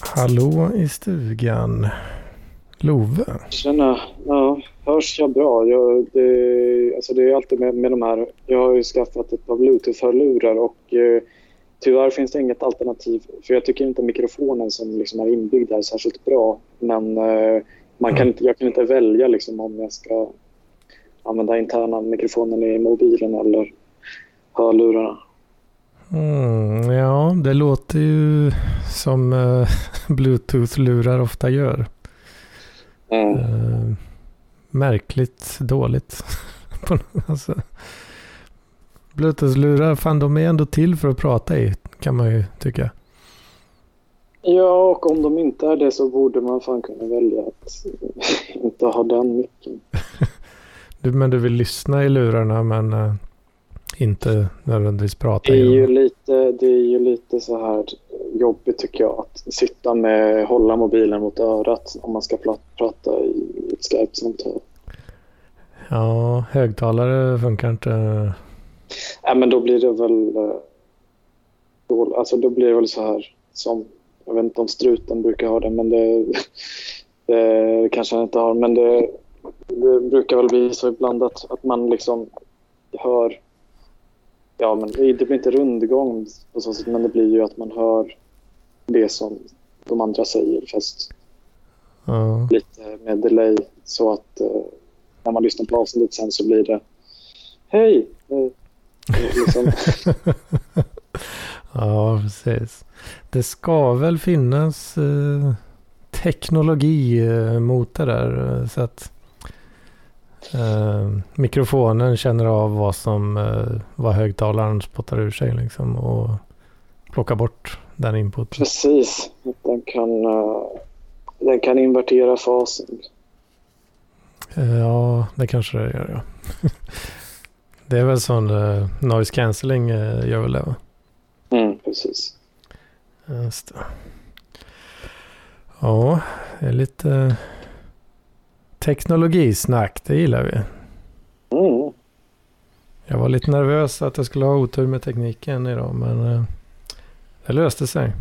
Hallå i stugan. Love. Tjena. Ja, hörs jag bra? Jag, det, alltså det är alltid med, med de här... Jag har ju skaffat ett par bluetooth-hörlurar och eh, tyvärr finns det inget alternativ. För jag tycker inte mikrofonen som liksom är inbyggd är särskilt bra. Men eh, man kan inte, jag kan inte välja liksom om jag ska använda interna mikrofonen i mobilen eller hörlurarna. Mm, ja, det låter ju som uh, bluetooth-lurar ofta gör. Mm. Uh, märkligt dåligt. alltså, Bluetooth-lurar, fan de är ändå till för att prata i, kan man ju tycka. Ja, och om de inte är det så borde man fan kunna välja att inte ha den micken. du, men du vill lyssna i lurarna men uh, inte nödvändigtvis prata det är, ju lite, det är ju lite så här jobbigt tycker jag att sitta med, hålla mobilen mot örat om man ska prata i ett Skype-samtal. Ja, högtalare funkar inte. Nej, men då blir det väl... eh, Då, alltså då blir det väl så här som... Jag vet inte om struten brukar ha det, men det, det kanske han inte har. Men det, det brukar väl bli så ibland att, att man liksom hör... Ja, men det blir inte rundgång på så sätt, men det blir ju att man hör det som de andra säger, fast Ja. lite med delay. Så att eh, när man lyssnar på avsnittet sen så blir det Hej! Eh, liksom, ja, precis. Det ska väl finnas eh, teknologi eh, mot det där. eh, Så att eh, mikrofonen känner av vad som eh, vad högtalaren spottar ur sig liksom. Och plockar bort den inputen. Precis. Den kan, eh, den kan invertera fasen. Eh, Ja, det kanske det gör ja. det är väl sån eh, noise cancelling eh, gör väl det va? Mm, precis. Just det. Ja, det är lite teknologisnack. Det gillar vi. Mm. Jag var lite nervös att jag skulle ha otur med tekniken idag, men eh, det löste sig.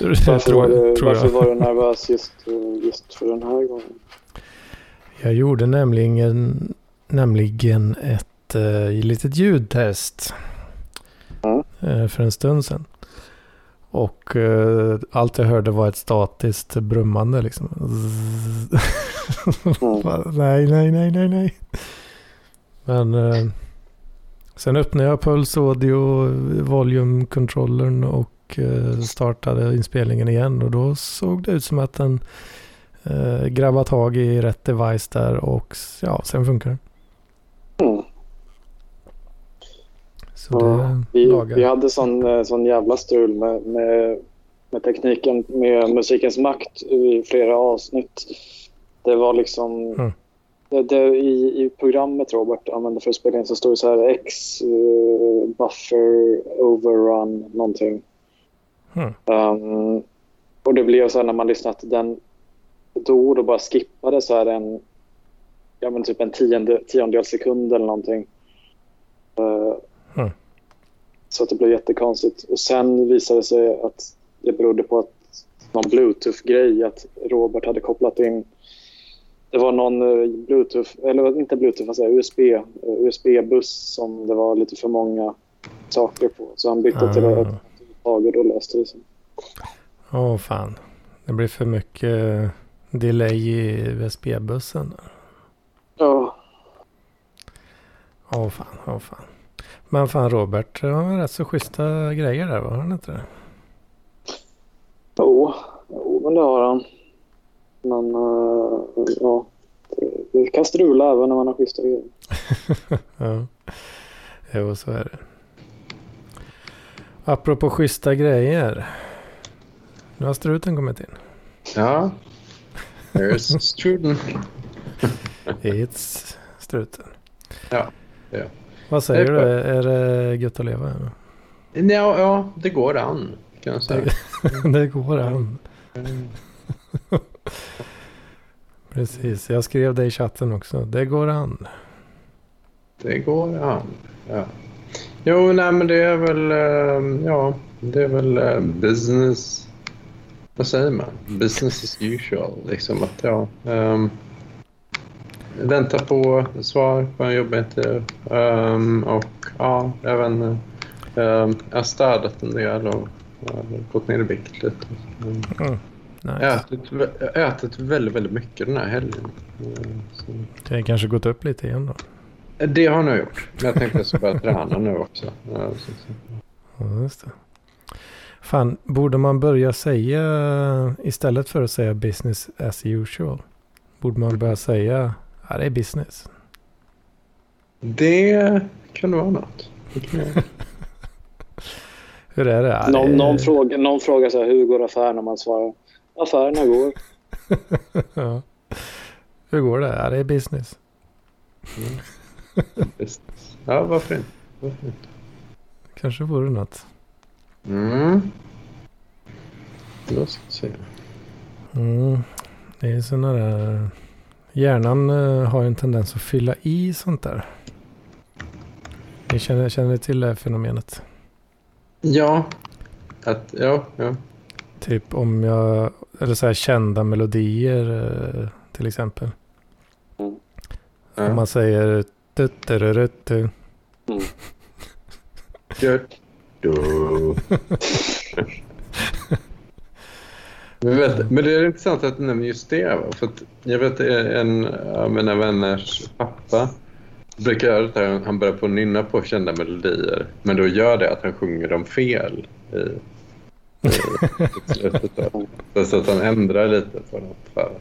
Varför, tror, du, tror varför var du nervös just, just för den här gången? Jag gjorde nämligen, nämligen ett eh, litet ljudtest Mm. för en stund sedan. Och eh, allt jag hörde var ett statiskt brummande liksom. Nej, nej, nej, nej, nej. Men eh, sen öppnade jag Pulse Audio volumkontrollern och eh, startade inspelningen igen. Och då såg det ut som att den eh, grabbade tag i rätt device där och ja, sen funkar det. Mm. Så Ja, det vi, vi hade sån, eh, sån jävla strul med, med, med tekniken, med musikens makt i flera avsnitt. Det var liksom... Mm. Det, det, i, I programmet Robert använde för att spela in så stod det så här X eh, buffer overrun någonting. Mm. Um, och det blev så här när man lyssnade att den då och då bara skippade så här en ja, men typ en tionde, tiondel sekund eller någonting. Uh. Så att det blev jättekonstigt. Och sen visade det sig att det berodde på att någon bluetooth-grej att Robert hade kopplat in det var någon eh, bluetooth, eller inte bluetooth, jag, USB, eh, USB-buss som det var lite för många saker på. Så han bytte till Ah. ett tag och då löste det sig. Åh fan. Det blir för mycket delay i USB-bussen. Ja, Åh fan, åh fan. Men fan Robert har rätt så schyssta grejer där, var han inte det? jo, jo men det har han. Men eh, ja, det, det kan strula även när man har schyssta grejer. ja. Jo, så är det. Apropå schyssta grejer. Nu har struten kommit in. Ja. There's struden. It's struten. Ja, ja. Vad säger du? är det gött att leva? Ja, ja, det går an kan jag säga. det går an. Precis, jag skrev det i chatten också. Det går an. Det går an. Ja. Jo, nej men det är väl, eh, ja, det är väl eh, business vad säger man? Business as usual. Liksom att, ja, um, vänta på svar på jobbintervju. Um, och ja, även um, jag har städat en del och uh, gått ner i vikt lite. Mm. har Nice. ätit, ätit väldigt, väldigt mycket den här helgen. Uh, så. Det har kanske gått upp lite igen då. Det har jag nog gjort. Men jag tänkte att jag ska börja träna nu också. Så, så. Ja, just det. Fan, borde man börja säga istället för att säga business as usual? Borde man börja säga ja, det är business. Det kan vara något. Hur är det? Någon, någon, fråga, någon frågar så här, hur går affärerna? Man svarar affärerna går. ja. Hur går det? Ja, det är business. Business. Ja, varför inte? Varför inte? Kanske vore något. Mm. Då ska vi se. Mm. Det är sådana där... Hjärnan eh, har en tendens att fylla i sånt där. Ni känner, känner ni till det här fenomenet? Ja. Att, ja, ja. Typ om jag, eller så här kända melodier eh, till exempel. Om ja. man säger tuttururuttu. Mm. Good. Du. Men, vet, men det är intressant att du nämner just det. För jag vet en av mina vänners pappa brukar göra det här. Han börjar på nynna på kända melodier. Men då gör det att han sjunger dem fel i, i, i slutet. Så att han ändrar lite på dem. För att,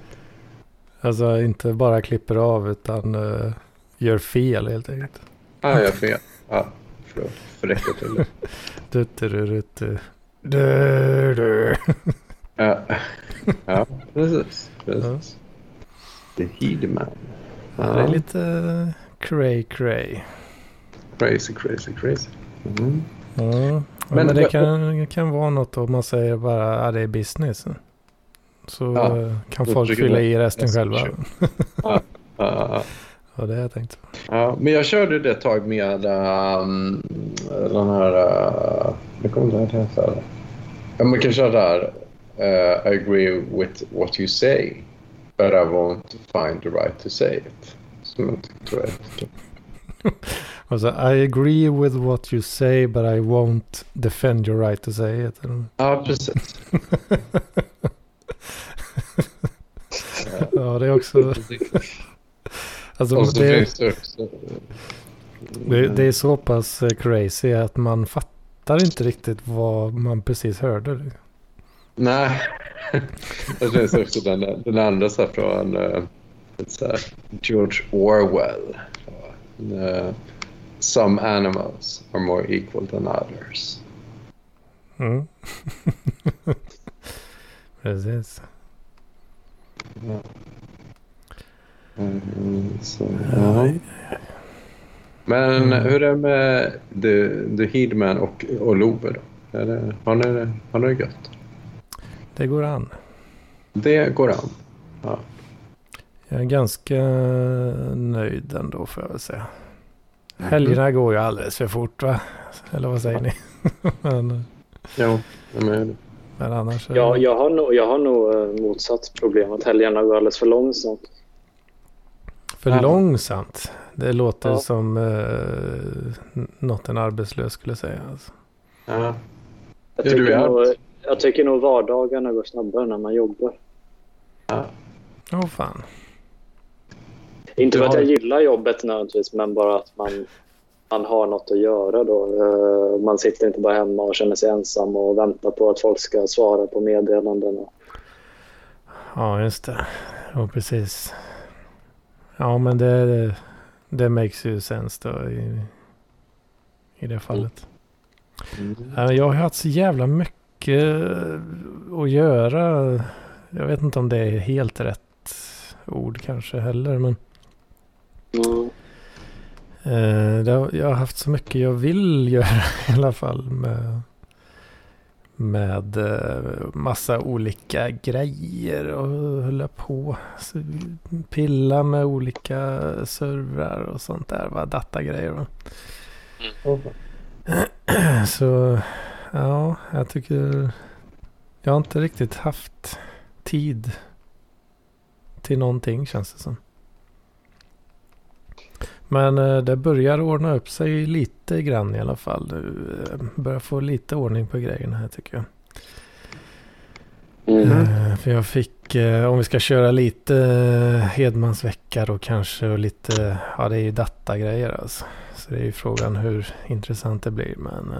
Alltså inte bara klipper av utan eh, gör fel helt enkelt. ah, jag gör fel. Ja, förlåt. Förräcker till det. Tuttururuttu. Du, du. Ja, ja precis. precis. The Heedman. Ja, det är lite eh, cray cray. Crazy, crazy, crazy. Mm. Ja. Men, Men- men det kan, kan vara något om man säger bara att det är business. Så Ja, eh, kan folk fylla i resten själva. Ja, ja, Ja, det har jag tänkt på. ja. Men jag körde det ett tag med um, den här... Uh, jag kommer inte ihåg vad det heter. Ja, man kan köra där. Uh, I agree with what you say. But I won't find the right to say it. Som jag Alltså, I agree with what you say but I won't defend your right to say it. Ja, precis. Ja, det är också... Alltså, Och så det, finns det också... det, det är så pass eh, crazy att man fattar inte riktigt vad man precis hörde. Nej. Det finns också den, den andra så från uh, så här, George Orwell. Uh, Some animals are more equal than others. Mm. precis. Ja. Mm, så, ja. Men Mm. hur är det med The, the Heedman och, och Love då? Är det, har, ni, har ni det gött? Det går an. Det går an. Jag är ganska nöjd ändå får jag väl säga. Helgerna går ju alldeles för fort va? Eller vad säger ni? men, menar det. men annars... är- Ja, jag har nog, jag har nog eh, motsatt problem. Att helgerna går alldeles för långsamt. För Ja. långsamt. Det låter Ja. som eh, något en arbetslös skulle säga. Alltså. Ja. Jag Ja, du tycker, är nog, jag tycker nog vardagarna går snabbare när man jobbar. Ja. Åh fan. Inte för att jag gillar jobbet nödvändigtvis, men bara att man, man har något att göra då. Eh, Man sitter inte bara hemma och känner sig ensam och väntar på att folk ska svara på meddelanden. Ja, just det. Ja, precis. Ja, men det, det makes ju sense då i, i det fallet. Mm. Ja, Jag har haft så jävla mycket att göra. Jag vet inte om det är helt rätt ord kanske heller. Men Mm. jag har haft så mycket jag vill göra i alla fall. Med, med eh, massa olika grejer och hålla på. Pilla med olika servrar och sånt där. Va? Datagrejer. Va? Så ja, jag tycker jag har inte riktigt haft tid till någonting känns det som. Men eh, det börjar ordna upp sig lite grann i alla fall. Du eh, börjar få lite ordning på grejerna här tycker jag. Mm. Eh, För jag fick, om vi ska köra lite Hedmans vecka då kanske och lite, ja det är ju datagrejer alltså. Så det är ju frågan hur intressant det blir. Men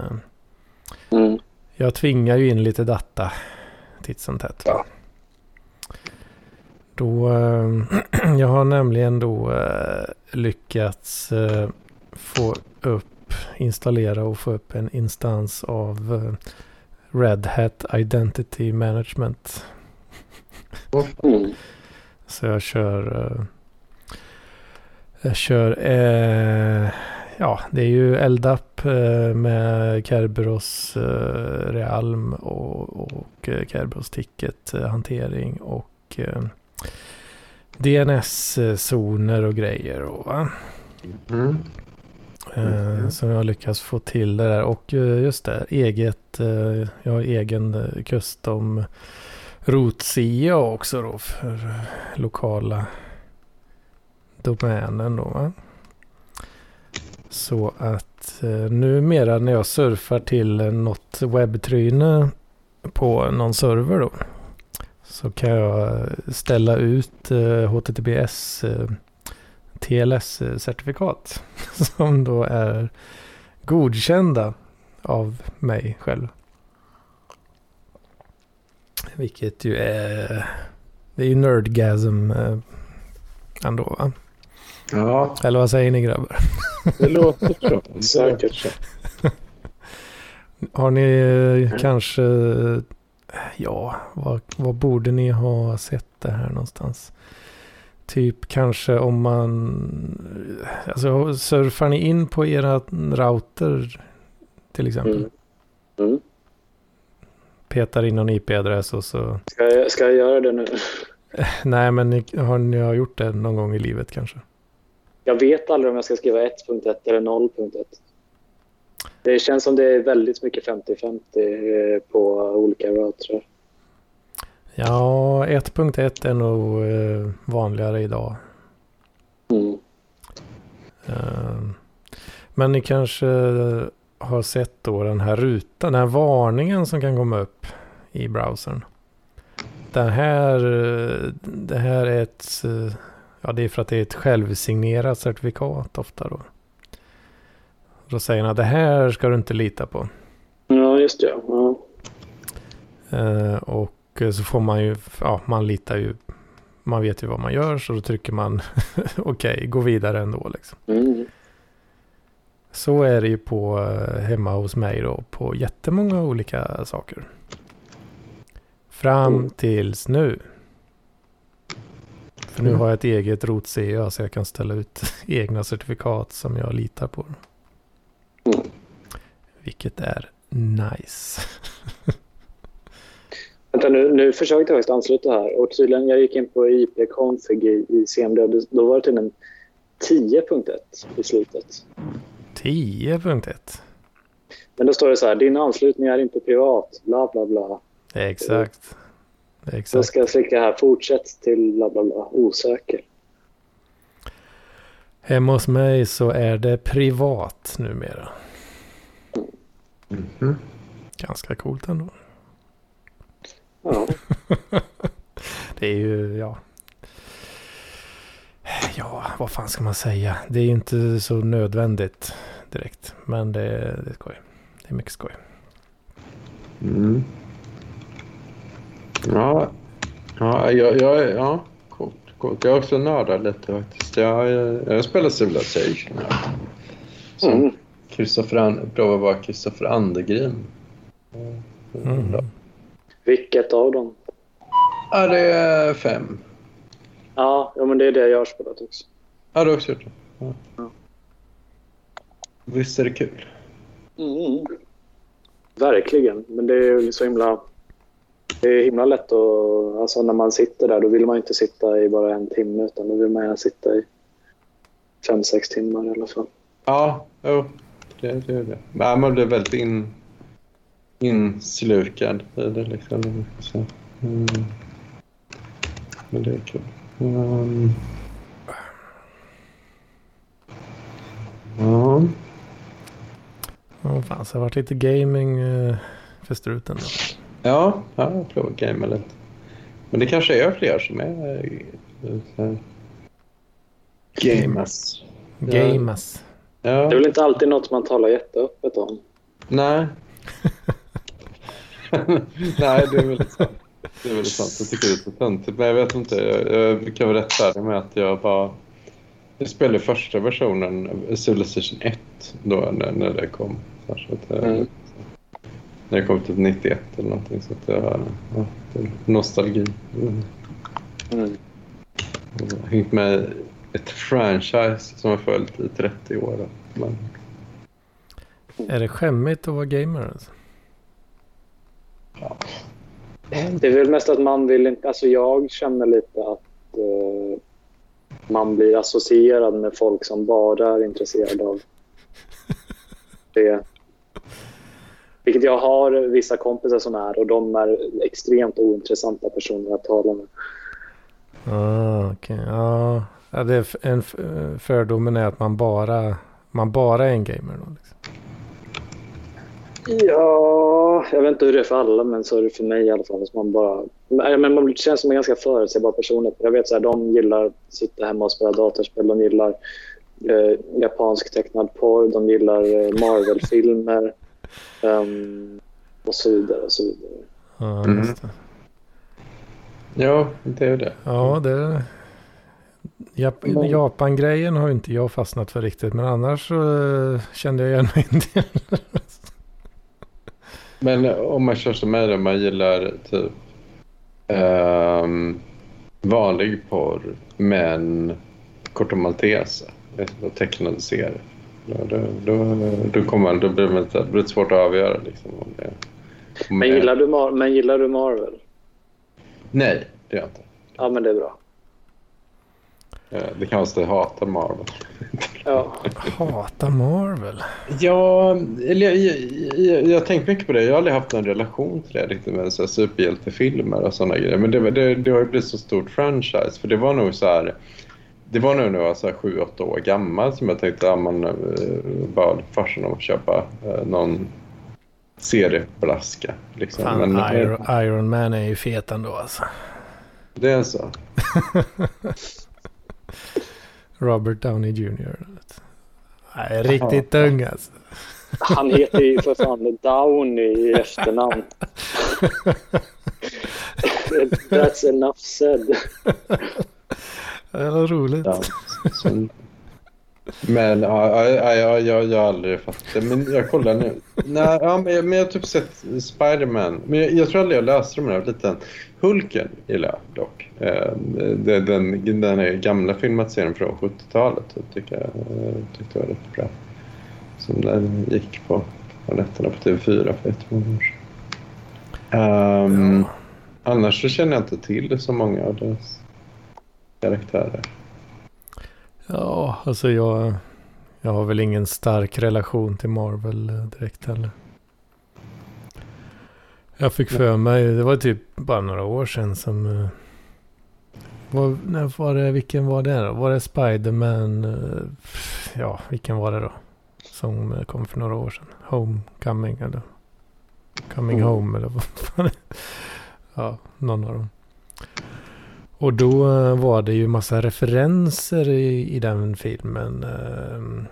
Mm. jag tvingar ju in lite data titt som tätt. Ja. Då, eh, jag har nämligen då eh, lyckats eh, få upp, installera och få upp en instans av Red Hat Identity Management. Mm. Så jag kör, jag kör, eh, ja det är ju LDAP eh, med Kerberos eh, Realm och, och eh, Kerberos Ticket eh, hantering och DNS-zoner och grejer. Och, va? Mm. Mhm. Som jag har lyckats få till det där. Och just det, eget, jag har egen custom rotsida också då för lokala domänen då va. Så att eh, numera när jag surfar till eh, något webbtryne på någon server då. Så kan jag eh, ställa ut eh, HTTPS eh, TLS-certifikat. Eh, som då är godkända av mig själv. Vilket ju är... Det är ju nerdgasm eh, ändå va? Ja, Eller vad säger ni grabbar? det låter så. Säkert. Har ni eh, kanske... Ja, var, var borde ni ha sett det här någonstans? Typ kanske om man... Alltså surfar ni in på era router till exempel? Mm. Mm. Petar in någon IP-adress och så... Ska, jag, ska jag göra det nu? Nej, men ni, har ni har gjort det någon gång i livet kanske? Jag vet aldrig om jag ska skriva 1.1 eller 0.1. Det känns som det är väldigt mycket 50-50 på olika routrar. Ja, 1.1 är nog eh, vanligare idag. Mm. Eh, men ni kanske har sett då den här rutan, den här varningen som kan komma upp i browsern. Den här, eh, det här är ett, eh, ja det är för att det är ett självsignerat certifikat ofta då. Då säger han att det här ska du inte lita på. Ja, just det. Ja. Eh, och så får man ju, ja man litar ju, man vet ju vad man gör så då trycker man okej, gå vidare ändå liksom. Mm. Så är det ju på eh, hemma hos mig då på jättemånga olika saker. Fram Mm. tills nu. För nu har jag ett eget rot-CA så jag kan ställa ut egna certifikat som jag litar på. Mm. Vilket är nice. Vänta, nu, nu försökte jag faktiskt ansluta här och tydligen jag gick in på IP-config i, i CMD och det- då var det tydligen 10.1 i slutet. 10.1. Men då står det så här, din anslutning är inte privat, bla bla bla. Exakt. Då Exakt. ska jag klicka här, fortsätt till bla bla. Hemma hos mig så är det privat numera. Mhm. Ganska coolt ändå. Ja. Det är ju, ja. Ja, vad fan ska man säga? Det är ju inte så nödvändigt direkt. Men det, det är skoj. Det är mycket skoj. Mm. Ja, ja, jag, jag, ja coolt, coolt. Jag har också nördat lite faktiskt. Jag, jag spelar Civilization här. Som Mm. Kristoffer provar vara Kristoffer Andergren. Mm. Vilket av dem? Ja, det är fem. Ja, ja, men det är det jag har spelat också. Ja, du har också gjort det? Ja. Ja. Visst är det kul? Mm. Verkligen, men det är ju så himla... Det är himla lätt att... Alltså när man sitter där, då vill man inte sitta i bara en timme utan då vill man gärna sitta i fem, sex timmar i alla fall. Ja, jo. Det, det är det. Men man blir väldigt in, inslukad i det. Liksom. Så, mm. Men det är kul. Um. Ja. Ja, fan, så det har varit lite gaming eh, för struten då. Ja, ja jag provar gamea lite. Men det kanske är fler som är äh, gamers. Gamas. Ja. Det är väl inte alltid något man talar jätteöppet om. Nej. Nej, det är väldigt sant. Det är väldigt sant. Jag tycker det är lite töntigt. Men jag vet inte. Jag, jag kan vara rättfärdig med att jag bara... Jag spelade första versionen, Civilization 1, då när, när det kom. Så att, eh, Mm. När det kom till 91 eller någonting. Så att jag, ja, nostalgi. Mm. Mm. Jag har hängt med ett franchise som har följt i 30 år. Men, Är det skämmigt att vara gamer? Alltså? Det är väl mest att man vill inte... Alltså jag känner lite att eh, man blir associerad med folk som bara är intresserade av det. Vilket jag har vissa kompisar som är och de är extremt ointressanta personer att tala med. Ah, okej. Ja, ja, det är en fördomen är att man bara, man bara är en gamer då. Liksom. Ja, jag vet inte hur det är för alla, men så är det för mig i alla fall. Man bara, men men man känns som en ganska förutsägbar person. Jag vet så här, de gillar att sitta hemma och spela datorspel. De gillar eh, japansk tecknad porr. De gillar eh, Marvel-filmer. Ehm, och så vidare. Och så vidare. Ja, Mm. just det. ja, det är det. Ja, det... Jap Men- Japan-grejen har ju inte jag fastnat för riktigt. Men annars så eh, kände jag igen mig en del. Men om man kör som mig då, man gillar typ ehm, vanlig porr men korta malteser och tecknade serier. Då, då, då, kommer då blir det lite, blir det svårt att avgöra. Liksom, om det, om Men det- gillar, du Mar- men gillar du Marvel? Nej, det gör jag inte. Ja, men det är bra. Det kan vara så att jag hatar Marvel. Ja. Hatar Marvel. Ja, eller jag, jag, jag, jag har tänkt mycket på det. Jag har aldrig haft någon relation till det riktigt med så här superhjältefilmer och sådana grejer. Men det, det, det har ju blivit så stort franchise. För det var nog så här... Det var nog när jag var så här sju, åtta år gammal som jag tänkte att man eh, bad farsan om att köpa eh, någon serieblaska. Liksom. Fan, Men, Iron, Iron Man är ju fet ändå alltså. det är så. Robert Downey Jr. Nej, riktigt ung alltså. Han heter ju för fan Downey i efternamn. That's enough said. Var roligt. Ja, så, men ja, ja, ja, jag, jag har aldrig fattat det. Men jag kollar nu. Nej, ja, men, jag- men jag har typ sett Spiderman. Men jag, jag tror aldrig jag läste dem när jag var liten. Hulken gillar jag dock. Eh, det, den, den gamla filmatiseringen från 70-talet typ, tycker jag eh, tyckte jag var rätt bra. Som den gick på, på nätterna på TV4 för jättemånga år sedan. Um, Ja. Annars så känner jag inte till så många av deras karaktärer. Ja, alltså jag, jag har väl ingen stark relation till Marvel eh, direkt heller. Jag fick för mig, det var typ bara några år sedan som... eh, Var, när var det, vilken var det då? Var det Spiderman? eh, Ja, vilken var det då? Som kom för några år sedan. Homecoming eller? Coming Mm. Home eller vad fan Ja, någon av dem. Och då eh, var det ju massa referenser i, i den filmen. ehm.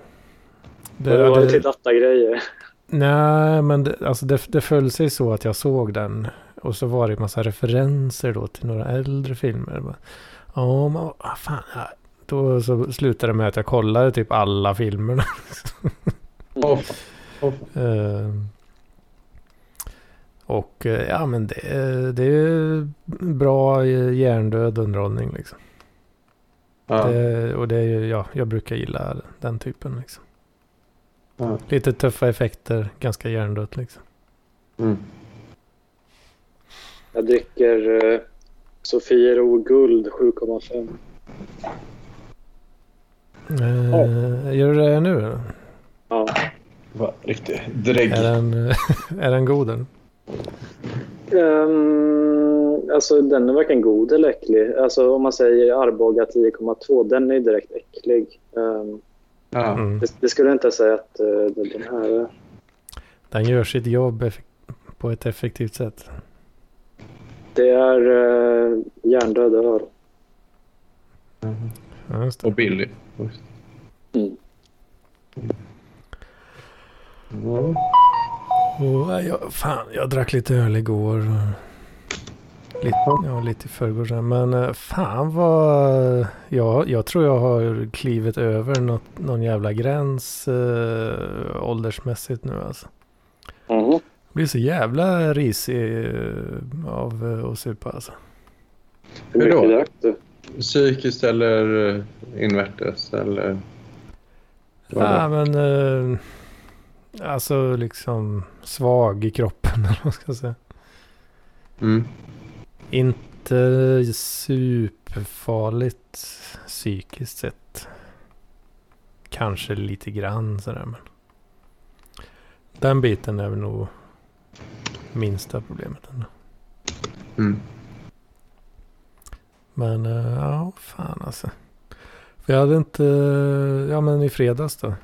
Det, det var lite datagrejer. Nej, men det, alltså det, det föll sig så att jag såg den. Och så var det massa referenser då till några äldre filmer. Ja, men vad fan. Då så slutade det med att jag kollade typ alla filmerna. Ehm. Och eh, ja, men det, det är bra eh, hjärndöd underhållning liksom. ja. Det, och det är ju, ja, jag brukar gilla den typen liksom. Ja. Lite tuffa effekter, ganska hjärndött liksom. Mm. Jag dricker uh, Sofiero Guld 7,5. Eh, Gör du det nu? Ja. Var riktigt drägg. Är den, är den god den? Um, alltså den är varken god eller äcklig. Alltså om man säger Arboga 10,2, den är direkt äcklig. Um, Ja. Mm. det, det skulle jag inte säga att uh, den här är. Den gör sitt jobb på ett effektivt sätt. Det är uh, hjärndöd öl. Ja, just det. Och billig. Mm. Ja. Och, nej, jag, fan, jag drack lite öl igår. Lite, ja, lite i förrgår. Men eh, fan vad... Ja, jag tror jag har klivit över något, någon jävla gräns eh, åldersmässigt nu alltså. Mhm. Jag blir så jävla risig eh, av eh, att supa alltså. Hur då? mycket drack du? Psykiskt eller eh, invärtes eller? Ja, men... Eh, alltså liksom svag i kroppen eller vad ska jag säga. Mm. Inte superfarligt psykiskt sett. Kanske lite grann sådär men. Den biten är väl nog minsta problemet ändå. Mm. Men eh, ja, fan alltså. För jag hade inte, ja men i fredags då.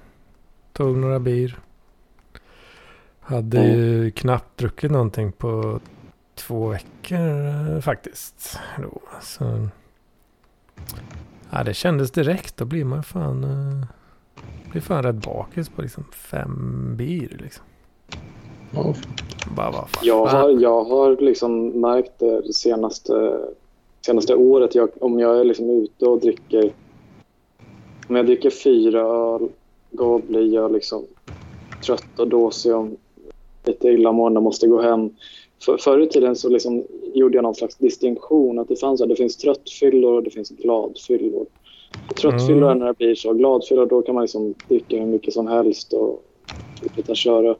Tog några bir. Hade ju knappt druckit någonting på två veckor eh, faktiskt. Då. Så, ja, det kändes direkt. Då blir man fan, eh, blir fan rätt bakis på liksom fem bir liksom. Ja, Bara vad fan. Jag har, jag har liksom märkt det senaste, senaste året. Jag, om jag är liksom ute och dricker... Om jag dricker fyra öl, då blir jag liksom trött och dåsig och lite illamående och måste gå hem. För, förr i tiden så liksom gjorde jag någon slags distinktion. Att det, fanns, det finns tröttfyllor och det finns gladfyllor. Tröttfyllor är när det blir så. Gladfyllor då kan man liksom dricka hur mycket som helst och fortsätta köra.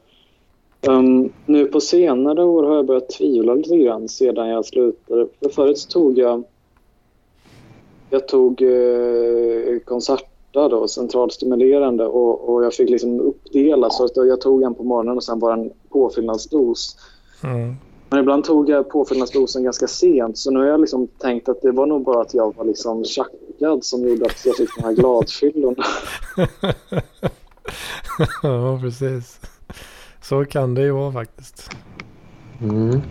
Um, nu på senare år har jag börjat tvivla lite grann sedan jag slutade. För förut tog jag jag tog eh, Concerta då, centralstimulerande och, och jag fick liksom uppdela så att jag tog en på morgonen och sen bara en påfyllnadsdos. Mm. Men ibland tog jag påfyllnadsdosen ganska sent så nu har jag liksom tänkt att det var nog bara att jag var liksom tjackad som gjorde att jag fick de här gladfyllorna. ja, precis. Så kan det ju vara faktiskt. Mm.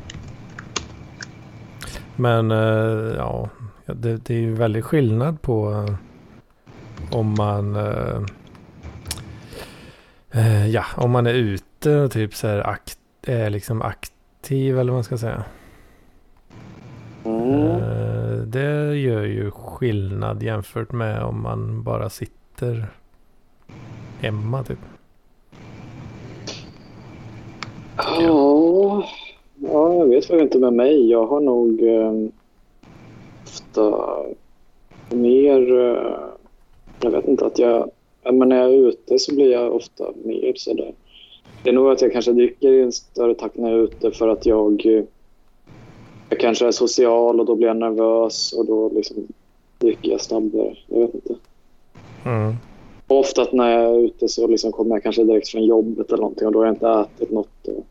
Men eh, ja, det, det är ju väldigt skillnad på eh, om man eh, eh, ja, om man är ute och typ så här akt, är liksom aktiv eller vad man ska säga. Mm. Eh, det gör ju skillnad jämfört med om man bara sitter hemma typ. Ja, ja, jag vet väl inte med mig. Jag har nog eh, ofta mer... Eh, jag vet inte att jag... ja, Men när jag är ute så blir jag ofta mer sådär. Det är nog att jag kanske dricker i en större takt när jag är ute för att jag... Jag kanske är social och då blir jag nervös och då liksom dricker jag snabbare. Jag vet inte. Mm. Ofta när jag är ute så liksom kommer jag kanske direkt från jobbet eller någonting och då har jag inte ätit något. Och...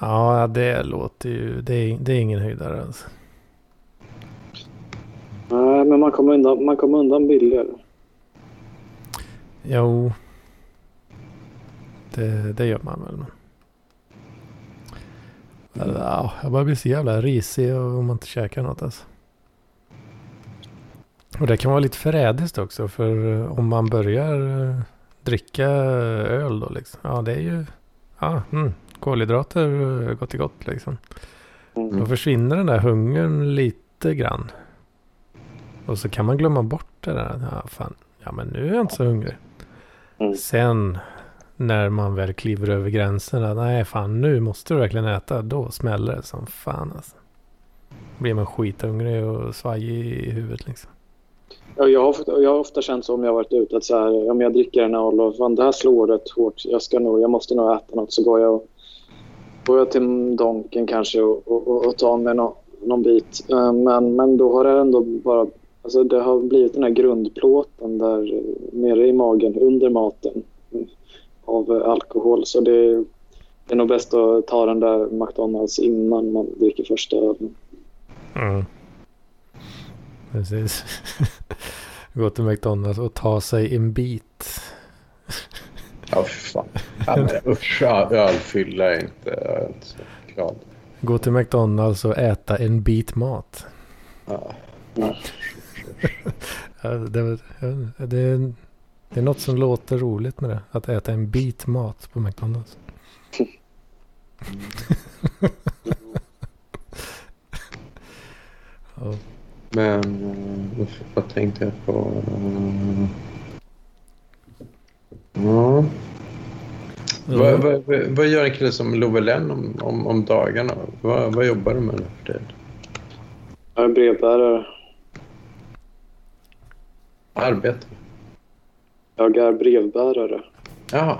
Ja, det låter ju, det är, det är ingen höjdare alltså. Nej, men man kommer undan, man kommer undan billigare. Jo. Det, det gör man väl. Ja, jag börjar bli så jävla risig om man inte käkar något alltså. Och det kan vara lite förrädiskt också för eh, om man börjar eh, dricka öl då liksom. Ja det är ju, ja mm, kolhydrater eh, gott i gott liksom. Mm. Då försvinner den där hungern lite grann. Och så kan man glömma bort det där. Ja, fan. ja men nu är jag inte så hungrig. Mm. Sen när man väl kliver över gränsen. Att, nej fan nu måste du verkligen äta. Då smäller det som fan alltså. Blir man skithungrig och svajig i huvudet liksom. Ja, jag, har, jag har ofta känt så om jag varit ute att så här, om jag dricker en öl och fan, det här slår rätt hårt. Jag, ska nog, jag måste nog äta något. Så går jag, och, går jag till Donken kanske och, och, och, tar mig nå, någon bit. Eh, Men, men då har det ändå bara... Alltså det har blivit den här grundplåten där eh, nere i magen under maten. Mm. av eh, alkohol. Så det, det är nog bäst att ta den där McDonalds innan man dricker första ölen. Mm. Precis. Gå till McDonalds och ta sig en bit. Ja, fan. Usch, ölfylla är inte, jag är inte så glad. Gå till McDonalds och äta en bit mat. Ja. Ja, det, det, är, det är något som låter roligt med det. Att äta en bit mat på McDonalds. ja. Men uh, vad tänkte jag på? Ja. Mm. Vad, vad, vad, gör en kille som Lovelen om, om, om dagarna? Vad, vad jobbar du med nu för tiden? Jag är brevbärare. Arbete? Jag är brevbärare. Jaha.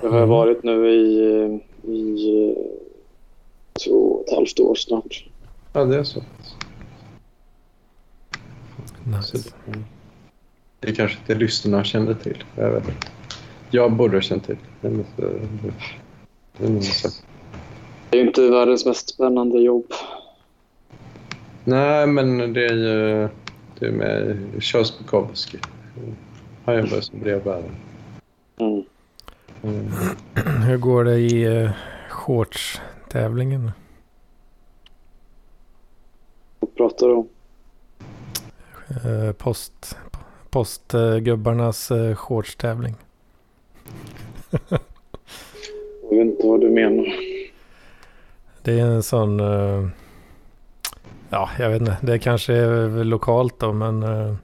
Det har jag varit nu i, i eh, två och ett halvt år snart. Ja, det är så. Nice. så det, det kanske inte lyssnarna kände till. Jag vet inte. Jag borde ha känt till. Det är inte- det är. Det inte världens mest spännande jobb. Nej, men det är ju det är med Charles Bukowski. Han jobbar som brevbärare. Mm. Mm. Hur går det i uh, shortstävlingen? Vad pratar du om? Uh, post, postgubbarnas uh, shortstävling. Jag vet inte vad du menar. Det är en sån... eh, ja, jag vet inte. Det kanske är lokalt då, men... eh,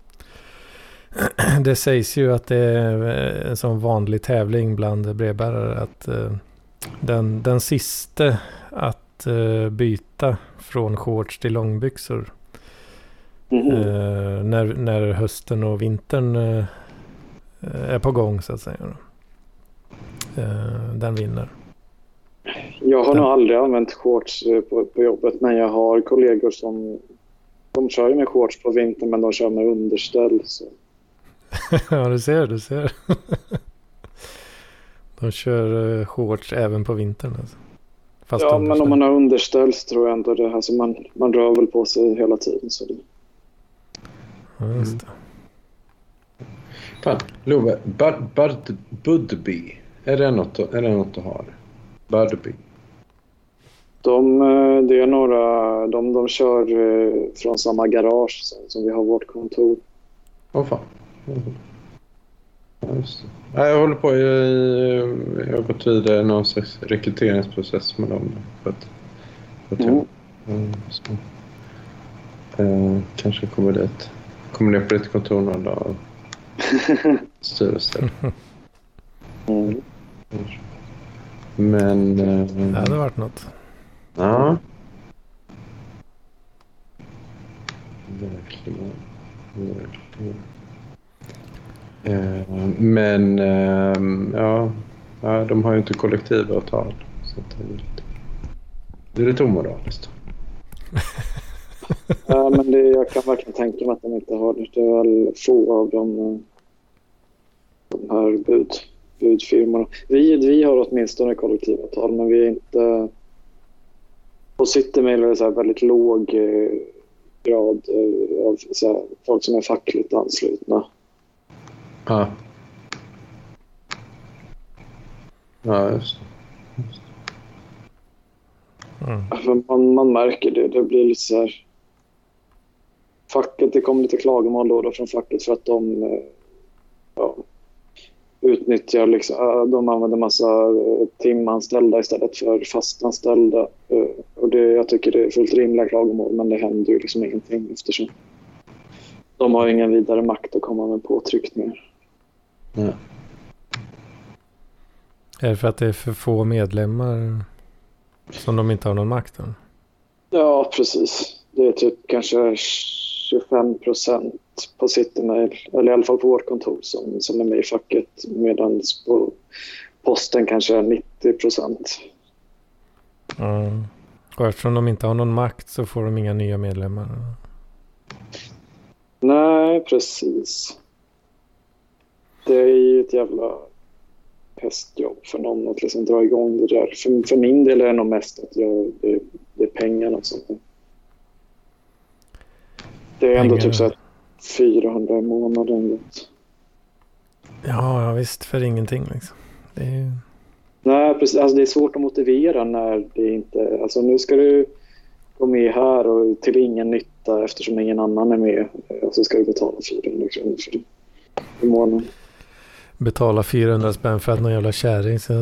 det sägs ju att det är en sån vanlig tävling bland brevbärare. Att eh, den, den sista att eh, byta från shorts till långbyxor. Mhm. eh, när, när hösten och vintern eh, är på gång så att säga. Eh, den vinner. Jag har nog aldrig använt shorts eh, på, på jobbet men jag har kollegor som de kör ju med shorts på vintern men de kör med underställ. Så. ja, du ser, du ser. De kör eh, shorts även på vintern alltså. Fast Ja, underställ. men om man har underställ så tror jag ändå det. Alltså man, man rör väl på sig hela tiden. Så det, Ja, just det. Fan, Love, Bud, Bud, Budby. Är det något, är det något du har? Budby. De, eh, det är några, de, de kör eh, från samma garage som, som vi har vårt kontor. Åh fan. Ja, just det. Ja, jag håller på i... Jag har gått vidare i någon slags rekryteringsprocess med dem. För att, för att Mm. Mm, så. Eh, kanske kommer dit. Kommer ner på ditt kontor någon dag och styr och ställer. Mm. Men... Eh, Det hade varit något. Ja. Verkligen. Verkligen. Eh, men ehm, ja, ja, de har ju inte kollektivavtal. Så det, är lite, det är lite omoraliskt. Ja, men det, jag kan verkligen tänka mig att de inte har det. Det är väl få av de, eh, de här bud, budfirmorna. Vi, vi har åtminstone kollektivavtal, men vi är inte... På Citymail är det så här väldigt låg eh, grad eh, av så här, folk som är fackligt anslutna. Ja. Ja, just det. Mm. För man, man märker det. Det blir lite så här... Facket, det kommer lite klagomål då, då från facket för att de eh, utnyttjar, liksom, de använder massa eh, timanställda istället för fastanställda. Eh, Och det, jag tycker det är fullt rimliga klagomål, men det händer ju liksom ingenting eftersom de har ingen vidare makt att komma med påtryckningar. Ja. Är det för att det är för få medlemmar som de inte har någon makt än? Ja, precis. Det är typ kanske 25 procent på Citymail, eller i alla fall på vårt kontor, som, som är med i facket. Medan på posten kanske är 90 procent. Mm. Och eftersom de inte har någon makt så får de inga nya medlemmar. Nej, precis. Det är ju ett jävla hästjobb för någon att liksom dra igång det där. För, för min del är det nog mest att jag, det, det är pengarna som... Det är ändå Pengar. typ så här 400 i månaden. Ja, ja, visst. För ingenting liksom. Det är ju... Nej, precis. Alltså, det är svårt att motivera när det inte... Alltså, nu ska du gå med här och till ingen nytta eftersom ingen annan är med. Och så ska du betala 400 kronor för det i månaden. betala 400 spänn för att någon jävla kärring ska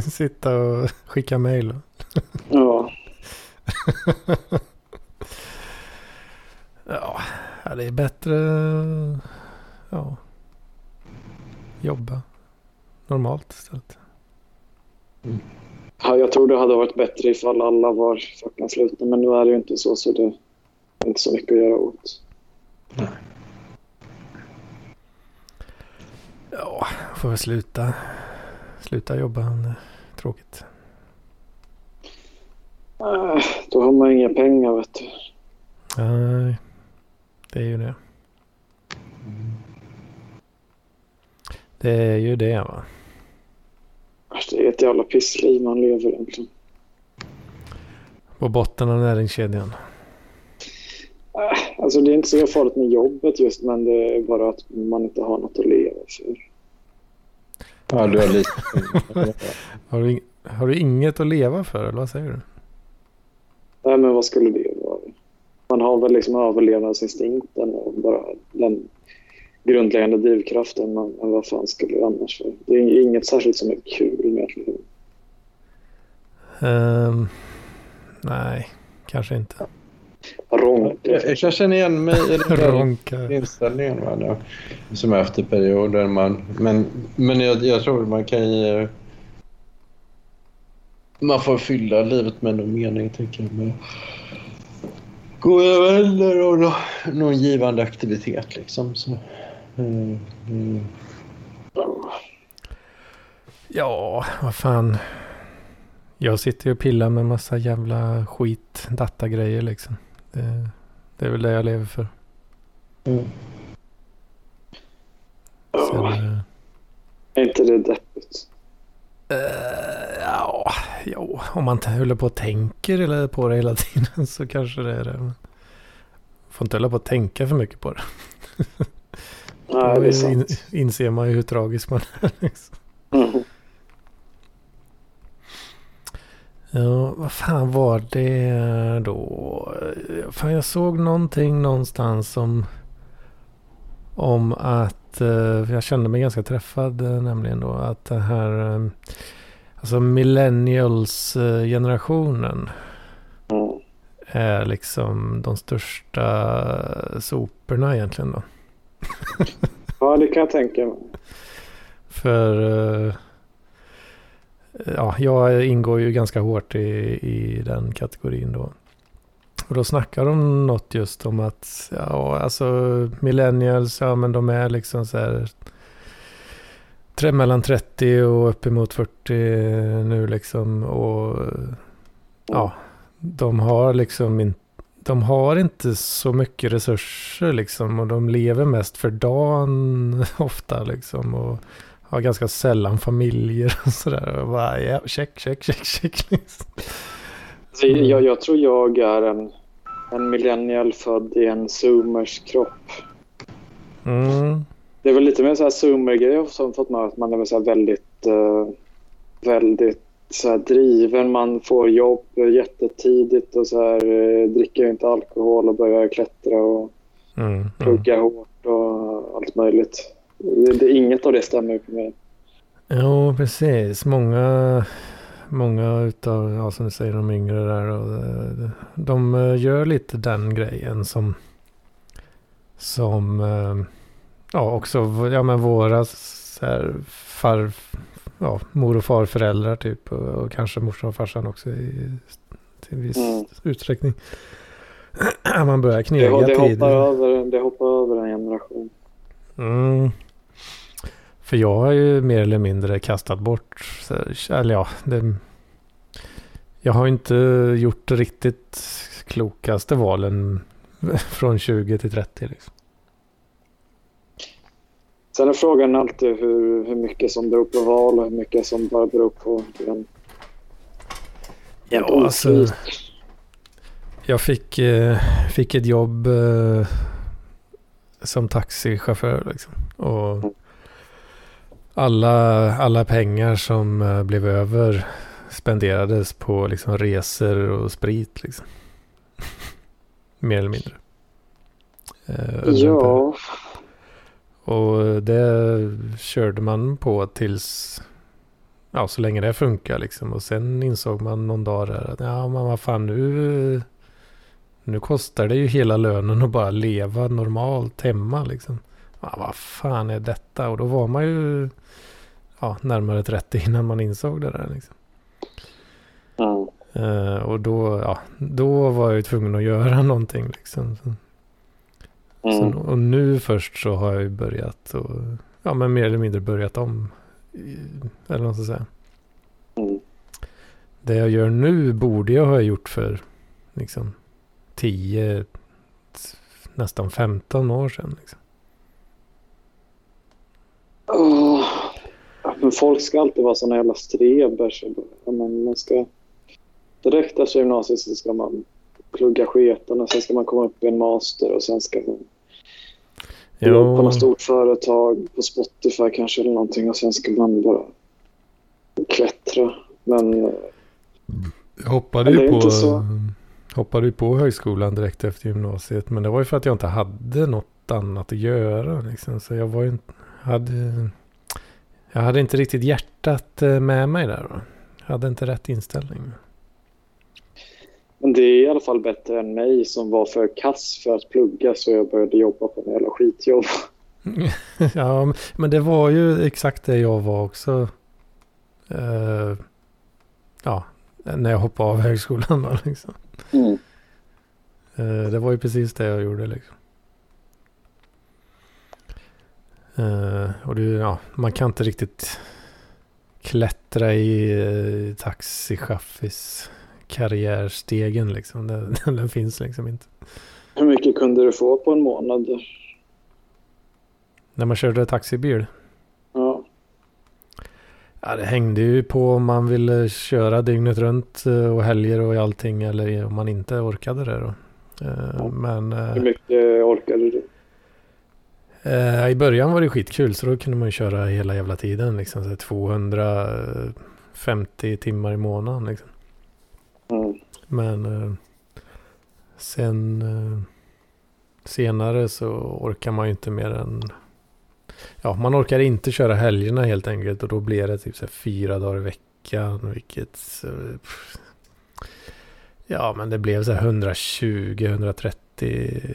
sitta och skicka mejl. Ja, Ja, ja, det är bättre ja, jobba normalt istället. Ja, jag tror det hade varit bättre ifall alla var fackanslutna, men nu är det ju inte så, så det är inte så mycket att göra åt. Ja, får väl sluta, sluta jobba. Det är Tråkigt. Äh, då har man inga pengar, vet du. Nej, det är ju det. Det är ju det va. Alltså, Det är ett jävla pissliv man lever egentligen. På botten av näringskedjan. Äh, alltså det är inte så farligt med jobbet just, men det är bara att man inte har något att leva för. Ja, du har lite... Har du, har du inget att leva för eller vad säger du? Nej, men vad skulle det vara? Man har väl liksom överlevnadsinstinkten och bara den grundläggande drivkraften. Men, men vad fan skulle det annars vara? Det är inget särskilt som är kul med att leva. Ehm, nej, kanske inte. Ronka. jag, jag känner igen mig i den där Ronka. inställningen. Va, då, som efter perioder. Man, men men jag, jag tror man kan ju... Man får fylla livet med någon mening, tänker jag. Goda vänner och nå- någon givande aktivitet, liksom. Så, mm, mm. Ja, vad fan. Jag sitter ju och pillar med massa jävla skit, datagrejer liksom. Det, det är väl det jag lever för. Mm. Sen, eh, är inte det deppigt? Eh, ja, jo, om man håller på och tänker eller på det hela tiden så kanske det är det. Men får inte hålla på och tänka för mycket på det. Nej, det är sant. in, inser man ju hur tragisk man är. Liksom. Mm. Ja, vad fan var det då? Fan, jag såg någonting någonstans om, om att, eh, jag kände mig ganska träffad eh, nämligen då, att det här, eh, alltså millennials-generationen Mm. är liksom de största soporna egentligen då. Ja, det kan jag tänka mig. För ja, jag ingår ju ganska hårt i, i den kategorin då. Och då snackar de något just om att, ja alltså millennials, ja men de är liksom så här tre, mellan 30 och uppemot 40 nu liksom. Och ja, de har liksom inte de har inte så mycket resurser liksom och de lever mest för dagen ofta liksom och har ganska sällan familjer och sådär. Och bara, ja, check, check, check, check. Liksom. Alltså, jag, jag tror jag är en, en millennial född i en zoomers kropp. Mm. Det är väl lite mer så här zoomer-grej som fått med att man är så väldigt, eh, väldigt så driven. Man får jobb jättetidigt och så här, eh, dricker inte alkohol och börjar klättra och Mm. Mm. plugga hårt och allt möjligt. Det, det, inget av det stämmer på mig. Jo, precis. Många, många utav, ja, som du säger, de yngre där. Och, eh, de eh, gör lite den grejen som, som, eh, ja, också, ja men våra så här, far, ja, mor och farföräldrar typ. Och, och kanske morsan och farsan också i, till viss Mm. utsträckning. Man börjar Det, knega det, tidigt. hoppar över, det hoppar över en generation. Mm. För jag har ju mer eller mindre kastat bort, eller ja, det, jag har inte gjort riktigt klokaste valen från 20 till 30 liksom. Sen är frågan alltid hur, hur mycket som beror på val och hur mycket som bara beror på den. Ja, alltså. Jag fick, eh, fick ett jobb eh, som taxichaufför liksom. Och alla, alla pengar som eh, blev över spenderades på liksom resor och sprit liksom. Mer eller mindre. Eh, ja. Och det körde man på tills, ja så länge det funkar liksom. Och sen insåg man någon dag där att ja men vad fan nu, nu kostar det ju hela lönen att bara leva normalt hemma liksom. Ja, vad fan är detta? Och då var man ju ja, närmare 30 innan man insåg det där liksom. Mm. Uh, och då, ja, då var jag tvungen att göra någonting liksom. Så, mm. så, och nu först så har jag ju börjat och, ja men mer eller mindre börjat om. Eller vad ska jag säga. Mm. Det jag gör nu borde jag ha gjort för liksom 10, nästan 15 år sedan. Liksom. Oh, men folk ska alltid vara såna jävla strebers. Man ska direkt efter gymnasiet så ska man plugga sketen och sen ska man komma upp i en master och sen ska man jobba på något stort företag på Spotify kanske eller någonting och sen ska man bara klättra. Men jag hoppade ju på, hoppade ju på högskolan direkt efter gymnasiet men det var ju för att jag inte hade något annat att göra. Liksom. Så jag var ju hade, jag hade inte riktigt hjärtat eh, med mig där. Jag hade inte rätt inställning. Men det är i alla fall bättre än mig som var för kass för att plugga så jag började jobba på en jävla skitjobb. ja, men det var ju exakt det jag var också. Uh, ja, när jag hoppade av högskolan. Då, liksom. Mm. Uh, det var ju precis det jag gjorde. Liksom. Uh, och det, ja, man kan inte riktigt klättra i uh, taxichaffis karriärstegen liksom. Den, den, finns liksom inte. Hur mycket kunde du få på en månad? När man körde taxibil? Ja. Ja, det hängde ju på om man ville köra dygnet runt eh, och helger och allting eller om man inte orkade det då. Ja. Men... Hur mycket orkade du? I början var det skitkul så då kunde man köra hela jävla tiden liksom. 250 timmar i månaden liksom. Mm. Men eh, sen eh, senare så orkar man ju inte mer än... Ja, man orkar inte köra helgerna helt enkelt och då blir det typ så fyra dagar i veckan. Vilket... Pff, ja, men det blev så 120-130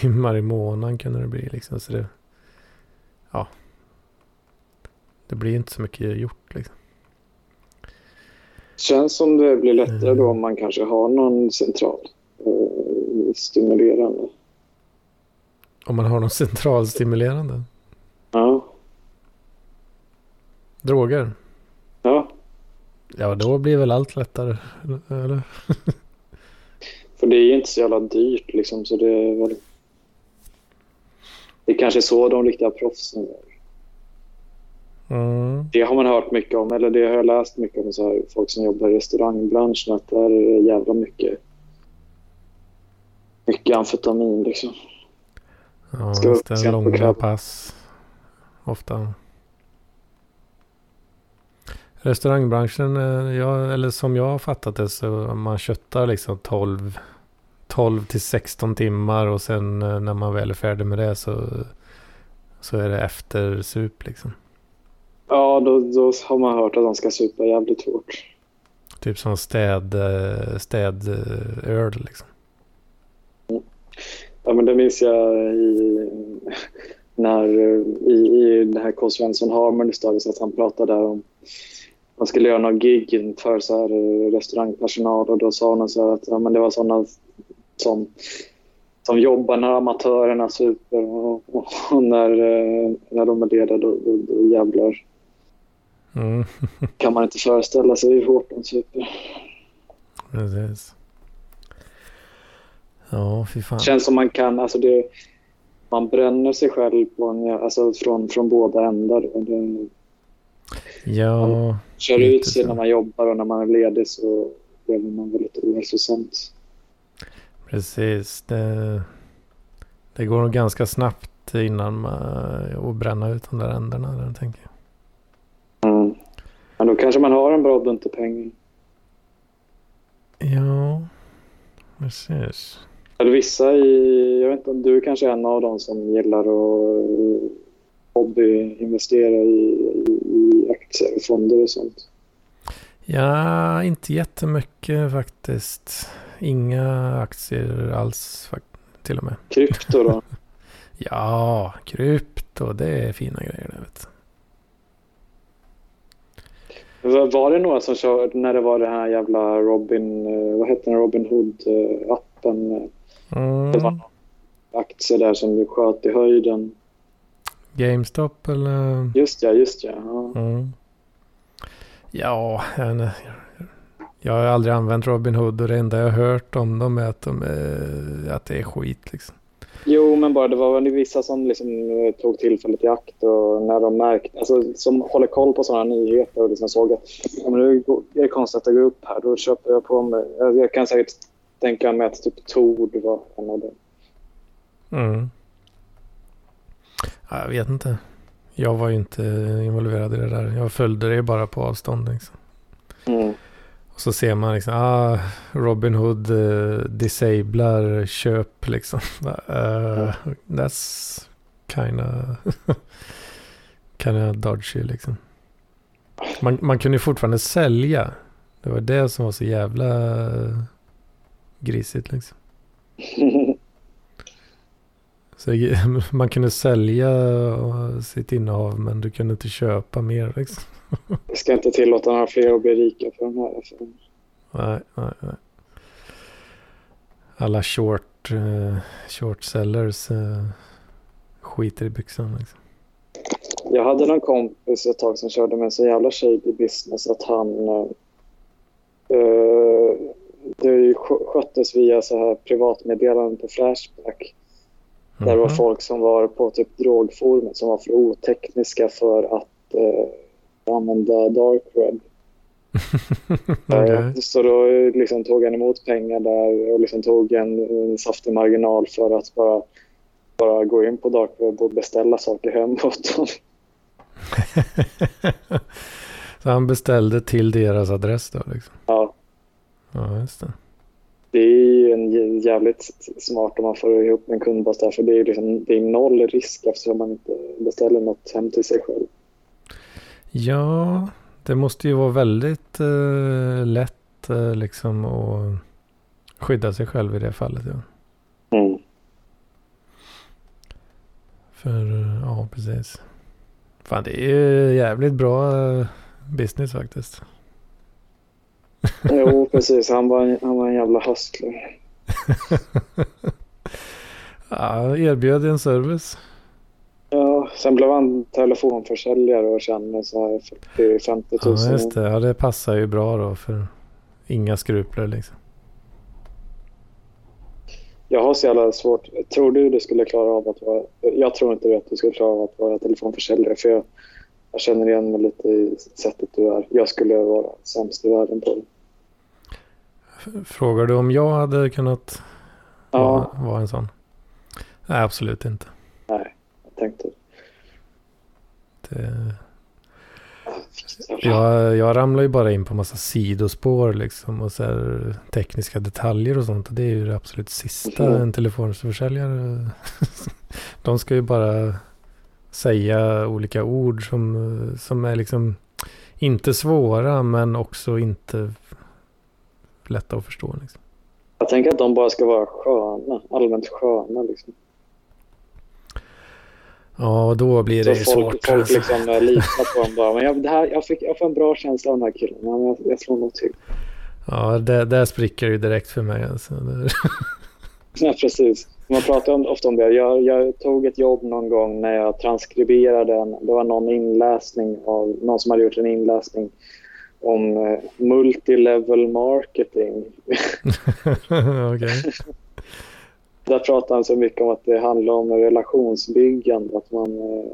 timmar i månaden kunde det bli liksom. Så det... Ja. Det blir inte så mycket gjort liksom. Känns som det blir lättare då om man kanske har någon central eh, stimulerande. Om man har någon centralstimulerande? Ja. Droger? Ja. Ja, då blir väl allt lättare, eller? För det är ju inte så jävla dyrt liksom, så det är väl... Det är kanske så de riktiga proffsen gör. Mm. Det har man hört mycket om, eller det har jag läst mycket om så här, folk som jobbar i restaurangbranschen, att där är det jävla mycket, mycket amfetamin liksom. Ja, Ska just det. Långa pass. Ofta. Restaurangbranschen, eh, ja, eller som jag har fattat det så man köttar liksom 12, 12 till 16 timmar och sen eh, när man väl är färdig med det så, så är det efter sup liksom. Ja, då, då har man hört att de ska supa jävligt hårt. Typ som städ, eh, städöl liksom. Ja, men det minns jag i, när, i, i det här K. Svensson Harmony Stories att han pratade där om man skulle göra någon gig för så här eh, restaurangpersonal och då sa han så att ja, men det var sådana som, som jobbar när amatörerna super och, och, och när, eh, när de är lediga då, då, då jävlar Mm. kan man inte föreställa sig hur hårt de super. Precis. Ja, fy fan. känns som man kan, alltså det, man bränner sig själv på en, alltså från, från båda ändar. Det, Ja, kör Lite ut sig så. när man jobbar och när man är ledig så lever man väldigt ohälsosamt. Precis. Det, det går nog ganska snabbt innan man att bränna ut de där ändarna. Där, tänker jag. Mm. Men då kanske man har en bra bunt pengar. Ja, precis. Eller vissa i, jag vet inte du är kanske är en av dem som gillar att eh, hobbyinvestera i, i, i aktier och fonder och sånt. Ja, inte jättemycket faktiskt. Inga aktier alls till och med. Krypto då? Ja, krypto, det är fina grejer det vet. Var det några som körde när det var den här jävla Robin, eh, vad hette den, Robin Hood-appen? Det var Mm. aktier där som du sköt i höjden. GameStop eller? Just ja, just ja. ja. Mm. Ja, inte. Jag har aldrig använt Robinhood och det enda jag har hört om dem är att, de är, att det är skit liksom. Jo, men bara det var vissa som liksom eh, tog tillfället i akt och när de märkte, alltså som håller koll på sådana nyheter och liksom såg att ja, men nu är det konstigt att det går upp här, då köper jag på mig. Jag, jag kan säkert tänka mig att typ Tord var en av dem. Mm. Ja, jag vet inte. Jag var ju inte involverad i det där. Jag följde det bara på avstånd. Liksom. Mm. Och så ser man liksom, ah, Robin Hood eh, disablar köp liksom. Uh, that's kinda, kinda dodgy liksom. Man, man kunde ju fortfarande sälja. Det var det som var så jävla grisigt liksom. Så man kunde sälja eh, sitt innehav men du kunde inte köpa mer liksom. Jag ska inte tillåta några fler att bli rika för de här. För Nej, nej, nej. Alla short, eh, short sellers eh, skiter i byxan. Liksom. Jag hade någon kompis ett tag som körde med en så jävla shady business att han... eh, det skö- sköttes via så här privatmeddelanden på Flashback. Där det var Mhm. folk som var på typ drogforumet som var för otekniska för att eh, använda dark web. Eh, Så då eh, liksom tog han emot pengar där och liksom tog en, en saftig marginal för att bara, bara gå in på dark web och beställa saker hem åt dem. Så han beställde till deras adress då liksom. Ja, Ja, just det. det är ju en jä- jävligt smart om man får ihop en kundbas där för det är, liksom, det är noll risk eftersom man inte beställer något hem till sig själv. Ja, det måste ju vara väldigt eh, lätt eh, liksom att skydda sig själv i det fallet. Ja. Mm. För eh, ja, precis. Fan, det är ju jävligt bra eh, business faktiskt. Jo, precis. Han var, han var en jävla hustler. Ja, erbjöd en service. Ja, sen blev han telefonförsäljare och tjänade så här 40-50 000. Ja, just det. Ja, det passar ju bra då för inga skrupler liksom. Jag har så jävla svårt. Tror du du skulle klara av att vara... Jag tror inte att du skulle klara av att vara telefonförsäljare. För jag, jag känner igen mig lite i sättet du är. Jag skulle vara sämst i världen på det. Frågar du om jag hade kunnat Ja, vara, vara en sån? Nej, absolut inte. jag tänkte... Det, jag, jag ramlar ju bara in på massa sidospår liksom och så här, tekniska detaljer och sånt. Och det är ju det absolut sista Mhm. en telefonförsäljare. De ska ju bara säga olika ord som, som är liksom inte svåra men också inte lätta att förstå. Liksom. Jag tänker att de bara ska vara sköna. Allmänt sköna liksom. Ja, då blir Så det folk, svårt. folk alltså. liksom eh, litar på dem bara. Men jag, det här, jag, fick, jag får en bra känsla av den här killen. Men jag, jag slår nog till. Ja, där, där spricker det ju direkt för mig. Alltså. Det- Ja, precis. Man pratar om, ofta om det. Jag, jag tog ett jobb någon gång när jag transkriberade en, det var någon inläsning av, någon som hade gjort en inläsning om eh, multilevel marketing. Okej. Där pratar han så mycket om att det handlar om relationsbyggande. Att man, eh,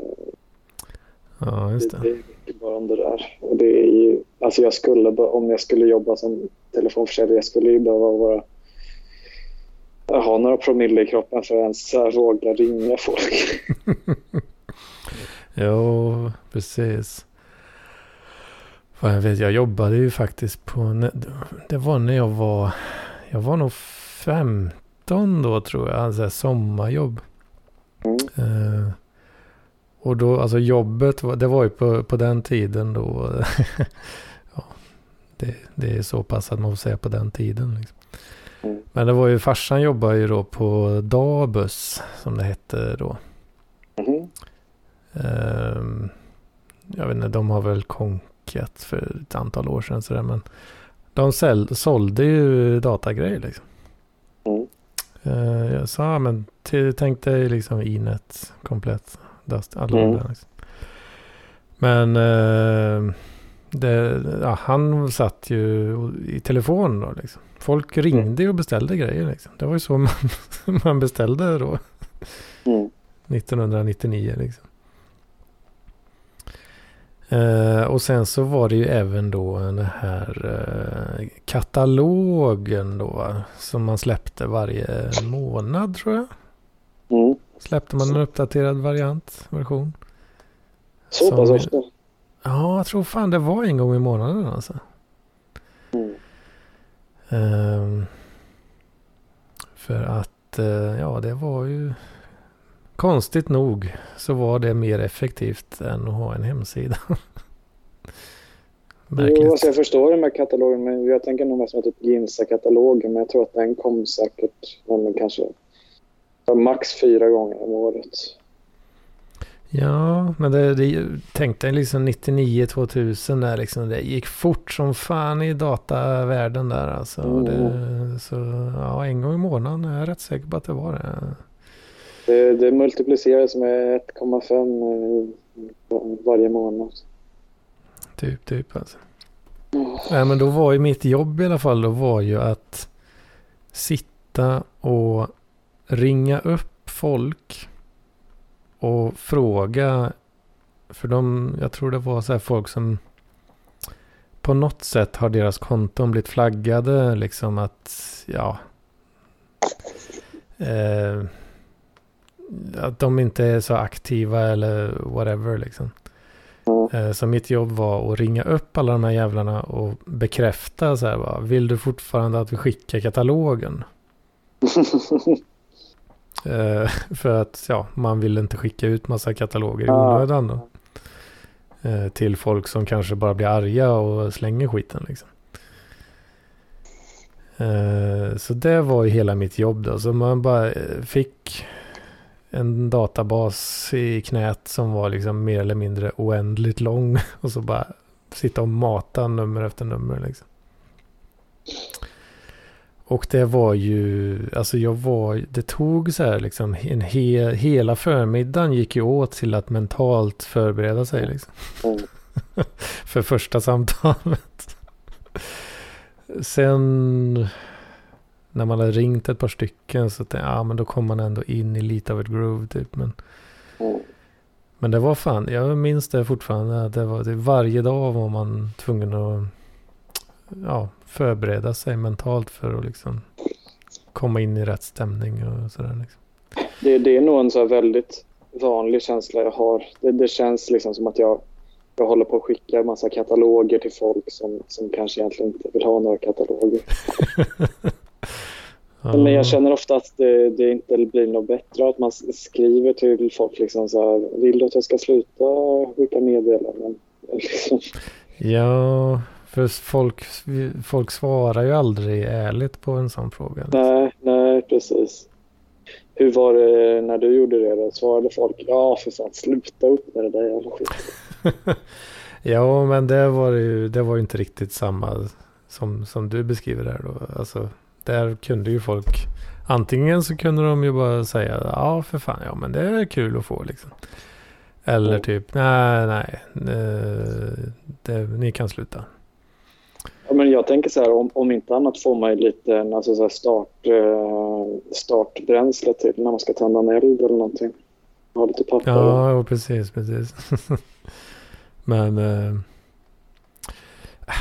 Ja, just det. det. är mycket bara om det där. Och det är ju, alltså jag skulle, om jag skulle jobba som telefonförsäljare, jag skulle ju behöva vara ha några promille i kroppen för att ens våga ringa folk. Jo, precis. Fan, jag, vet, jag jobbade ju faktiskt på... Det var när jag var... Jag var nog 15 då tror jag. Alltså sommarjobb. Mm. Eh, och då, alltså jobbet, det var ju på, på den tiden då. ja, det, det är så pass att man får säga på den tiden. Liksom. Mm. Men det var ju, farsan jobbade ju då på Dabus som det hette då. Mhm. Ehm, jag vet inte, de har väl konkat för ett antal år sedan sådär men de sålde ju datagrejer liksom. Mm. Eh, jag sa, ja, men tänk dig liksom Inet komplett. Dust, alla Mm. där liksom. Men eh, det, ja, han satt ju i telefon då liksom. Folk ringde och beställde grejer liksom. Det var ju så man, man beställde då. Mm. 1999 liksom. Eh, och sen så var det ju även då den här eh, katalogen då som man släppte varje månad tror jag. Mm. Släppte man en uppdaterad variant, version. Så pass ofta? Ja, jag tror fan det var en gång i månaden alltså. Mm. Ehm, för att, eh, ja det var ju konstigt nog så var det mer effektivt än att ha en hemsida. Jo, Märkligt. alltså jag förstår den här katalogen, men jag tänker nog mest som typ Ginsa-katalogen. Men jag tror att den kom säkert men kanske max fyra gånger om året. Ja, men det, det tänkte jag liksom 99-2000 där liksom. Det gick fort som fan i datavärlden där alltså. Mm. Det, så ja, en gång i månaden är jag rätt säker på att det var det. Det, det multipliceras med 1,5 eh, varje månad. Typ, typ alltså. Mm. Nej men då var ju mitt jobb i alla fall då var ju att sitta och ringa upp folk och fråga. För de, jag tror det var så här folk som på på något sätt har deras konton blivit flaggade liksom att ja. Eh, att de inte är så aktiva eller whatever liksom. Eh, så mitt jobb var att ringa upp alla de här jävlarna och bekräfta så här bara, Vill du fortfarande att vi skickar katalogen? Eh, för att ja, man vill inte skicka ut massa kataloger i onödan då. Eh, till folk som kanske bara blir arga och slänger skiten liksom. Så det var ju hela mitt jobb då. Så man bara fick en databas i knät som var liksom mer eller mindre oändligt lång. Och så bara sitta och mata nummer efter nummer liksom. Och det var ju, alltså jag var, det tog så här liksom en he, hela förmiddagen gick ju åt till att mentalt förbereda sig liksom. Mm. För första samtalet. Sen när man hade ringt ett par stycken så tänkte jag, ja men då kom man ändå in i lite av ett groove typ. Men, Mm. men det var fan, jag minns det fortfarande. Det var, det, varje dag var man tvungen att ja, förbereda sig mentalt för att liksom komma in i rätt stämning och sådär. Liksom. Det, det är nog en så väldigt vanlig känsla jag har. Det, det känns liksom som att jag, jag håller på att skicka en massa kataloger till folk som, som kanske egentligen inte vill ha några kataloger. Men jag känner ofta att det, det inte blir något bättre. Att man skriver till folk liksom så här. Vill du att jag ska sluta skicka meddelanden? Liksom. ja, för folk, folk svarar ju aldrig ärligt på en sån fråga. liksom. Nej, nej, precis. Hur var det när du gjorde det? Då? Svarade folk ja, för fan, sluta upp med det där jävla skit. Ja, men det var ju, det var ju inte riktigt samma som, som du beskriver där då. Alltså, där kunde ju folk, antingen så kunde de ju bara säga, ja för fan, ja men det är kul att få liksom. Eller Mm. typ, nej, nej, det, ni kan sluta. Ja, men jag tänker så här, om, om inte annat får man ju lite alltså så start, eh, startbränsle till när man ska tända en eld eller någonting. Ha lite papper. Ja, ja, precis, precis. Men eh,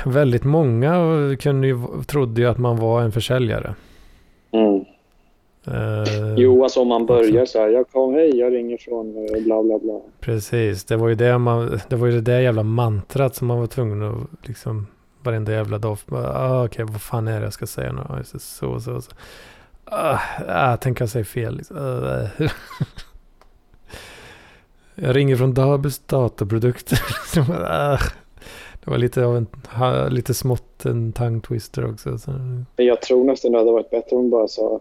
väldigt många kunde ju, trodde ju att man var en försäljare. Mm. Eh, Jo, alltså om man börjar så här. Jag kom, hej, jag ringer från eh, bla bla bla. Precis, det var ju det man, det var ju det där jävla mantrat som man var tvungen att liksom varenda jävla dag. Ah, Okej, vad fan är det jag ska säga nu? Ah, det, Så, så, så. Ah, ah, tänk jag säger fel. Liksom. Ah, jag ringer från Dabus dataprodukter. Så ah, det var lite av en, lite smått en tongue twister också. Så. Jag tror nästan det hade varit bättre om de bara sa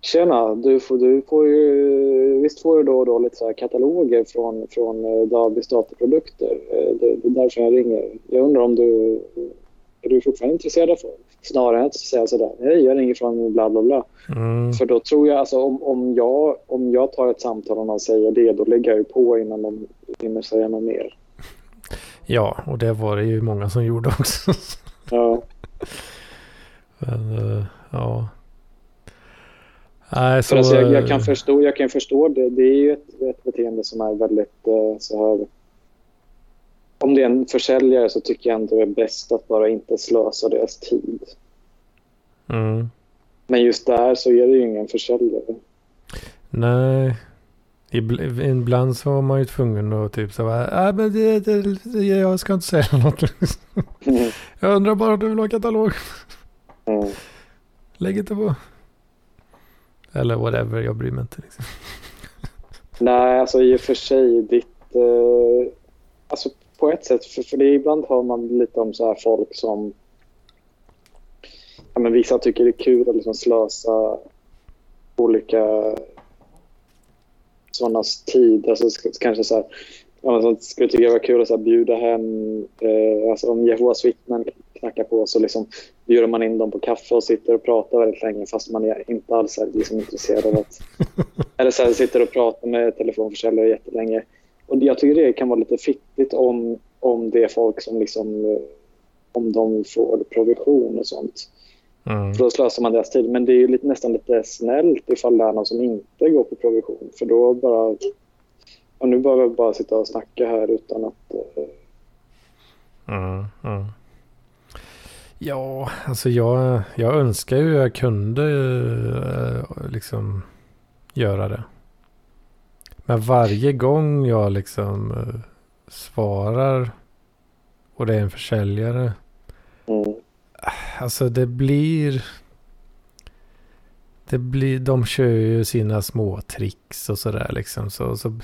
Tjena, du får, du får ju, visst får du då och då lite så här kataloger från, från eh, Dabis dataprodukter. Eh, Det, det är därför jag ringer. Jag undrar om du är du fortfarande intresserad av? Snarare än att säga sådär, hej jag ringer från bla bla bla. Mm, För då tror jag, alltså om, om, jag, om jag tar ett samtal och någon säger det, då lägger jag ju på innan de hinner säga något mer. Ja, och det var det ju många som gjorde också. Ja. Men, eh, ja. Nej, så... Alltså, jag, jag, kan eh, förstå, jag kan förstå det. Det är ju ett, ett beteende som är väldigt eh, så här... Om det är en försäljare så tycker jag ändå det är bäst att bara inte slösa deras tid. Mm. Men just där så är det ju ingen försäljare. Nej. Ibl- Ibland så var man ju tvungen att typ så här, äh, men det, det, jag ska inte säga något. Mm. Jag undrar bara om du vill ha katalog. Mm. Lägg inte på. Eller whatever, jag bryr mig inte. Liksom. Nej, alltså i och för sig ditt... Eh, alltså på ett sätt, för, för det ibland hör man lite om så här folk som... Ja, men vissa tycker det är kul att liksom slösa olika sådana tid. Alltså sk- kanske så här... Ja, men så skulle tycka det var kul att så här, bjuda hem... Eh, alltså om Jehovas vittnen knackar på så liksom bjuder man in dem på kaffe och sitter och pratar väldigt länge fast man är inte alls är liksom intresserad av att eller så här, sitter och pratar med telefonförsäljare jättelänge. Och jag tycker det kan vara lite fittigt om, om det är folk som liksom, eh, om de får provision och sånt. Mm. För då slösar man deras tid. Men det är ju lite, nästan lite snällt ifall det är någon som inte går på provision. För då bara, och nu behöver jag bara sitta och snacka här utan att eh, Mm, mm. Ja, alltså jag, jag önskar ju jag kunde eh, liksom göra det. Men varje gång jag liksom eh, svarar och det är en försäljare. Alltså det blir... Det blir, de kör ju sina små tricks och sådär liksom. Så, så,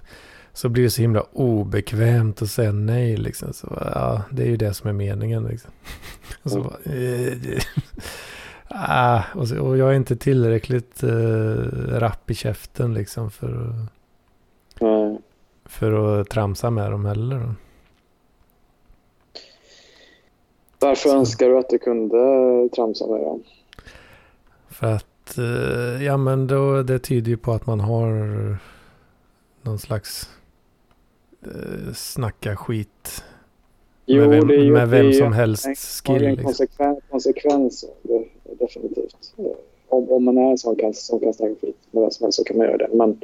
så blir det så himla obekvämt att säga nej liksom. Så, ja, det är ju det som är meningen liksom. Och, så, Mm. bara, eh, ah, och, så, och jag är inte tillräckligt eh, rapp i käften liksom för, att- för att tramsa med dem heller. Då. Varför Så. önskar du att du kunde tramsa med dem? För att, eh, ja men då, det tyder ju på att man har någon slags eh, snacka skit med vem, det är med det vem är som en- helst har ju skill. en Liksom. konsekven, konsekvens det, definitivt. Om, om man är en sån kan, som kan snacka skit med vem som helst så kan man göra det. Men,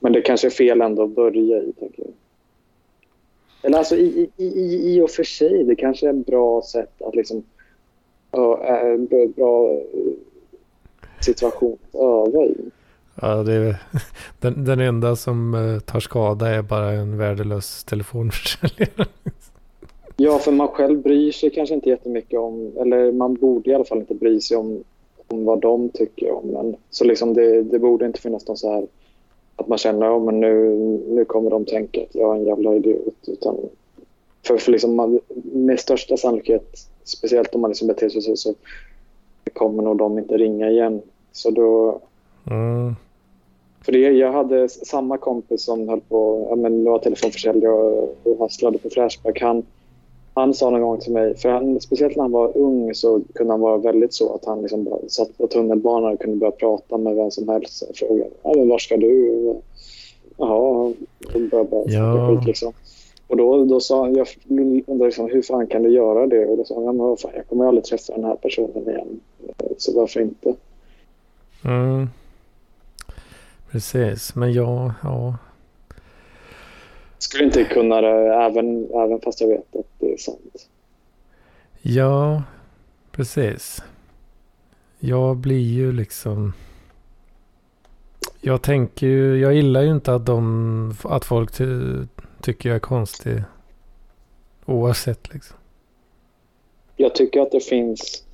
men det kanske är fel ändå att börja i, tänker jag. Eller alltså i, i, i, i och för sig, det kanske är ett bra sätt att liksom... Äh, en bra eh, situation att öva i. Ja, det är, den, den enda som eh, tar skada är bara en värdelös telefonförsäljare. Ja, för man själv bryr sig kanske inte jättemycket om, eller man borde i alla fall inte bry sig om, om vad de tycker om en. Så liksom det, det borde inte finnas någon så här att man känner att men nu, nu kommer de tänka att jag är en jävla idiot. Utan för, för liksom man, med största sannolikhet, speciellt om man liksom beter sig så, så kommer nog de inte ringa igen. Så då, Mm. för det, jag hade samma kompis som höll på, ja, men var telefonförsäljare och, och hasslade på Flashback. Han, han sa någon gång till mig, för han, speciellt när han var ung så kunde han vara väldigt så att han liksom bara satt på tunnelbanan och kunde börja prata med vem som helst och fråga ja, men var ska du? Jaha, och började bara Ja. skit liksom. Och då, då sa han, jag undrade liksom, hur fan kan du göra det? Och då sa han, ja, men fan, jag kommer aldrig träffa den här personen igen. Så varför inte? Mm. Precis, men ja, ja. Skulle inte kunna det även, även fast jag vet att det är sant. Ja, precis. Jag blir ju liksom... Jag tänker ju, jag gillar ju inte att, de, att folk ty, tycker jag är konstig. Oavsett liksom. Jag tycker att det finns...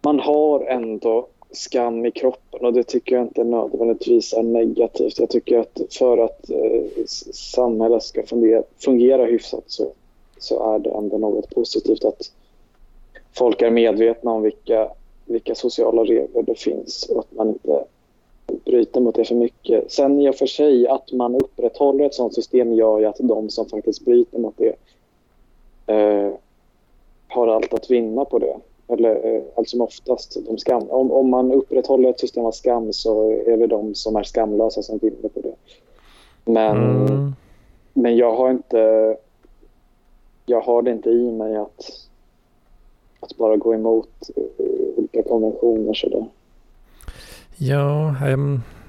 Man har ändå skam i kroppen och det tycker jag inte nödvändigtvis är negativt. Jag tycker att för att eh, samhället ska fungera, fungera hyfsat så, så är det ändå något positivt att folk är medvetna om vilka, vilka sociala regler det finns och att man inte bryter mot det för mycket. Sen i och för sig att man upprätthåller ett sådant system gör ju att de som faktiskt bryter mot det eh, har allt att vinna på det. Eller eh, allt som oftast. De skam om, om man upprätthåller ett system av skam så är det de som är skamlösa som vinner på det. Men, Mm. men jag har inte jag har det inte i mig att, att bara gå emot eh, olika konventioner sådär. Ja,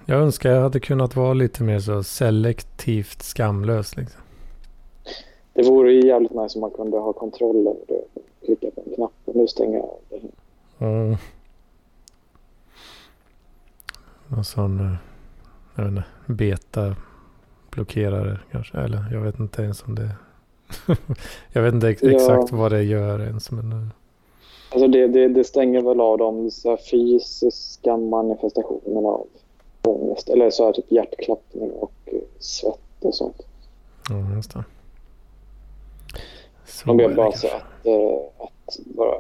jag önskar jag hade kunnat vara lite mer så selektivt skamlös. Liksom. Det vore ju jävligt nice om man kunde ha kontroll över det. Klicka på en knapp och nu stänger jag av det. Mm. Någon sån, eh, jag vet inte, beta-blockerare kanske. Eller jag vet inte ens om det... jag vet inte ex- Ja. exakt vad det gör ens. Men, eh, Alltså det, det, det stänger väl av de så fysiska manifestationerna av ångest. Eller så här typ hjärtklappning och eh, svett och sånt. ja, just det. Så ber det bara så att, eh, att bara...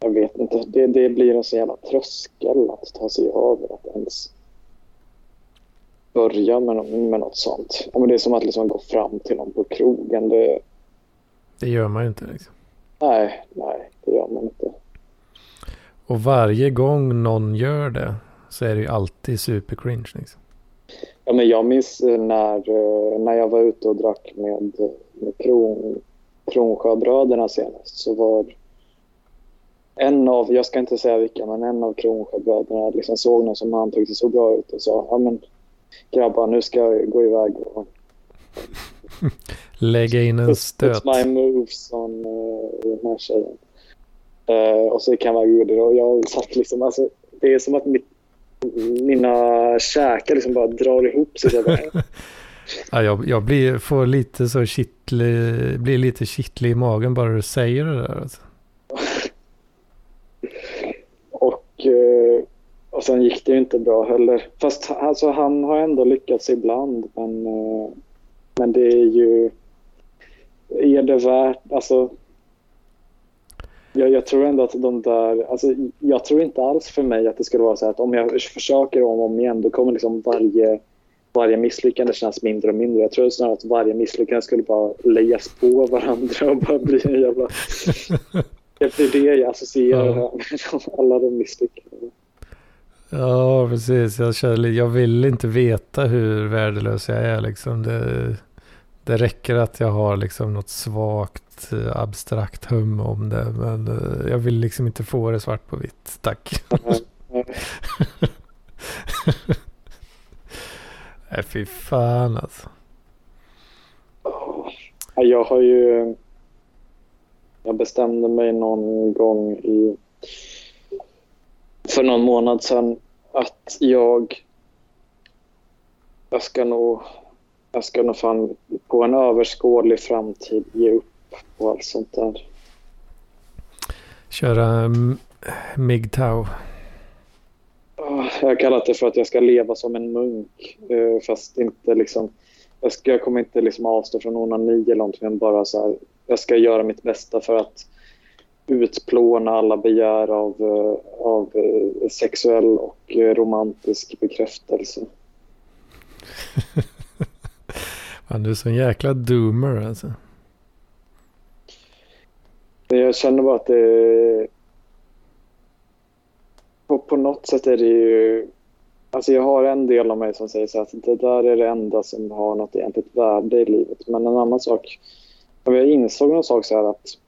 Jag vet inte. Det, det blir en så jävla tröskel att ta sig över att ens börja med, med något sånt. Ja, men det är som att liksom gå fram till någon på krogen. Det, Det gör man ju inte. Liksom. nej, nej, det gör man inte. Och varje gång någon gör det så är det ju alltid super cringe. Liksom. Ja, men jag minns eh, när, eh, när jag var ute och drack med, med Kron, Kronsjöbröderna senast. Så var en av, jag ska inte säga vilka, men en av Kronsjöbröderna liksom såg någon som han tyckte så bra ut och sa ja men grabbar nu ska jag gå iväg och Lägga in en stöt. put my moves on uh, den här tjejen. Eh, och så iväg och gjorde det och jag satt liksom, alltså det är som att mitt, mina käkar liksom bara drar ihop sig. Jag Ja, jag, jag blir, får lite så kittlig, blir lite kittlig i magen bara du säger det där. Alltså. Och, eh, och sen gick det ju inte bra heller. Fast alltså, han har ändå lyckats ibland. Men, eh, men det är ju... Är det värt... Alltså, jag, jag tror ändå att de där... Alltså, jag tror inte alls för mig att det skulle vara så här att om jag försöker om och om igen då kommer liksom varje, varje misslyckande kännas mindre och mindre. Jag tror snarare att varje misslyckande skulle bara läggas på varandra och bara bli en jävla... Det är det jag associerar Ja. med alla de misslyckandena. Ja, precis. Jag, känner, jag vill inte veta hur värdelös jag är. Liksom. Det, det räcker att jag har liksom något svagt eh, abstrakt hum om det. Men eh, jag vill liksom inte få det svart på vitt. Tack. Nej, fy fan alltså. Ja, Jag har ju... Jag bestämde mig någon gång i... För någon månad sedan att jag... Jag ska nog... Jag ska nog fan på en överskådlig framtid ge upp på allt sånt där. Köra mm, MGTOW. Ah, Jag har kallat det för att jag ska leva som en munk. eh, Fast inte liksom... Jag, ska, jag kommer inte liksom avstå från onani eller någonting. Bara så här, jag ska göra mitt bästa för att utplåna alla begär av, eh, av eh, sexuell och romantisk bekräftelse. Fan, du är så en jäkla doomer alltså. Jag känner bara att det... På, på något sätt är det ju... Alltså jag har en del av mig som säger så att det där är det enda som har något egentligt värde i livet. Men en annan sak... Jag insåg någon sak så här att...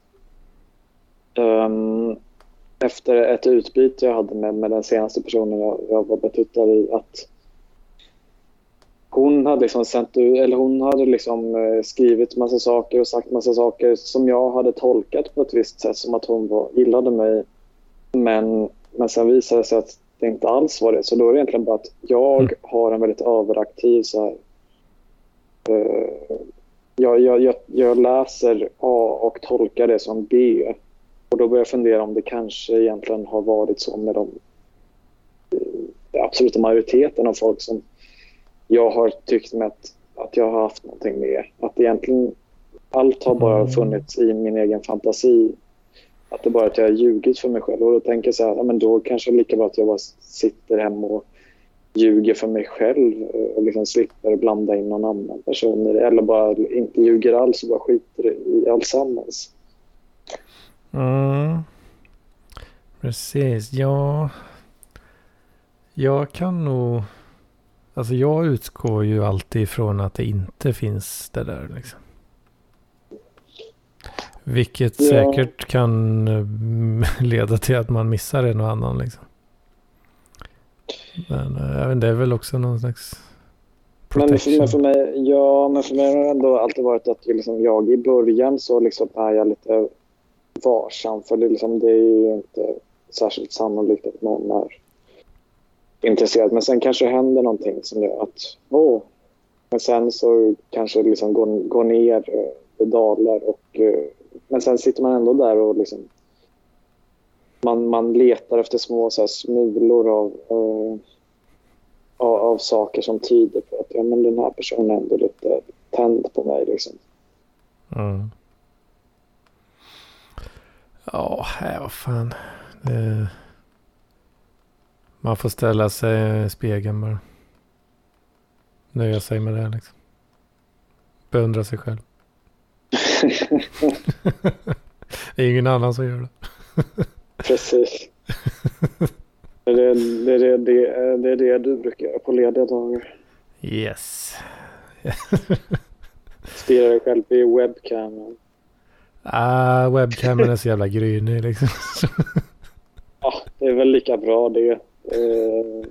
um, efter ett utbyte jag hade med, med den senaste personen jag, jag var betuttad i att hon hade liksom sänt eller hon hade liksom eh, skrivit massa saker och sagt massa saker som jag hade tolkat på ett visst sätt som att hon var, gillade mig. Men, men sen visade det sig att det inte alls var det. Så då är det egentligen bara att jag mm. har en väldigt överaktiv så här, uh, jag, jag, jag, jag, läser A och tolkar det som B. Och då börjar jag fundera om det kanske egentligen har varit så med de, den absoluta majoriteten av folk som jag har tyckt med att, att jag har haft någonting med. Att egentligen allt har bara mm. funnits i min egen fantasi. Att det bara är att jag har ljugit för mig själv. Och då tänker jag så här, ja, men då kanske det är lika bra att jag bara sitter hemma och ljuger för mig själv och liksom slipper blanda in någon annan person i det. Eller bara inte ljuger alls och bara skiter i allsammans. Mm. Precis, ja. Jag kan nog Alltså jag utgår ju alltid ifrån att det inte finns det där liksom. Vilket ja. säkert kan eh, leda till att man missar en och annan liksom. Men äh, det är väl också någon slags protection. Men, men för mig, ja, men för mig har det ändå alltid varit att liksom jag i början så liksom är jag lite varsam. För det, liksom, det är ju inte särskilt sannolikt att någon är intresserad. Men sen kanske händer någonting som gör att, åh. Men sen så kanske det liksom går, går ner, eh, det dalar och eh, men sen sitter man ändå där och liksom man, man letar efter små så här, smulor av, eh, av, av, saker som tyder på att ja, men den här personen är ändå lite tänd på mig. Liksom. Mm. Ja, vad fan. Det... Man får ställa sig i spegeln bara. Nöja sig med det liksom. Beundra sig själv. det är ingen annan som gör det. Precis. Det är det, det, det, det, är det du brukar göra på lediga dagar. Yes. Stirra dig själv i webcamen. Ah, webcamen är så jävla grynig liksom. ja, det är väl lika bra det. Eh,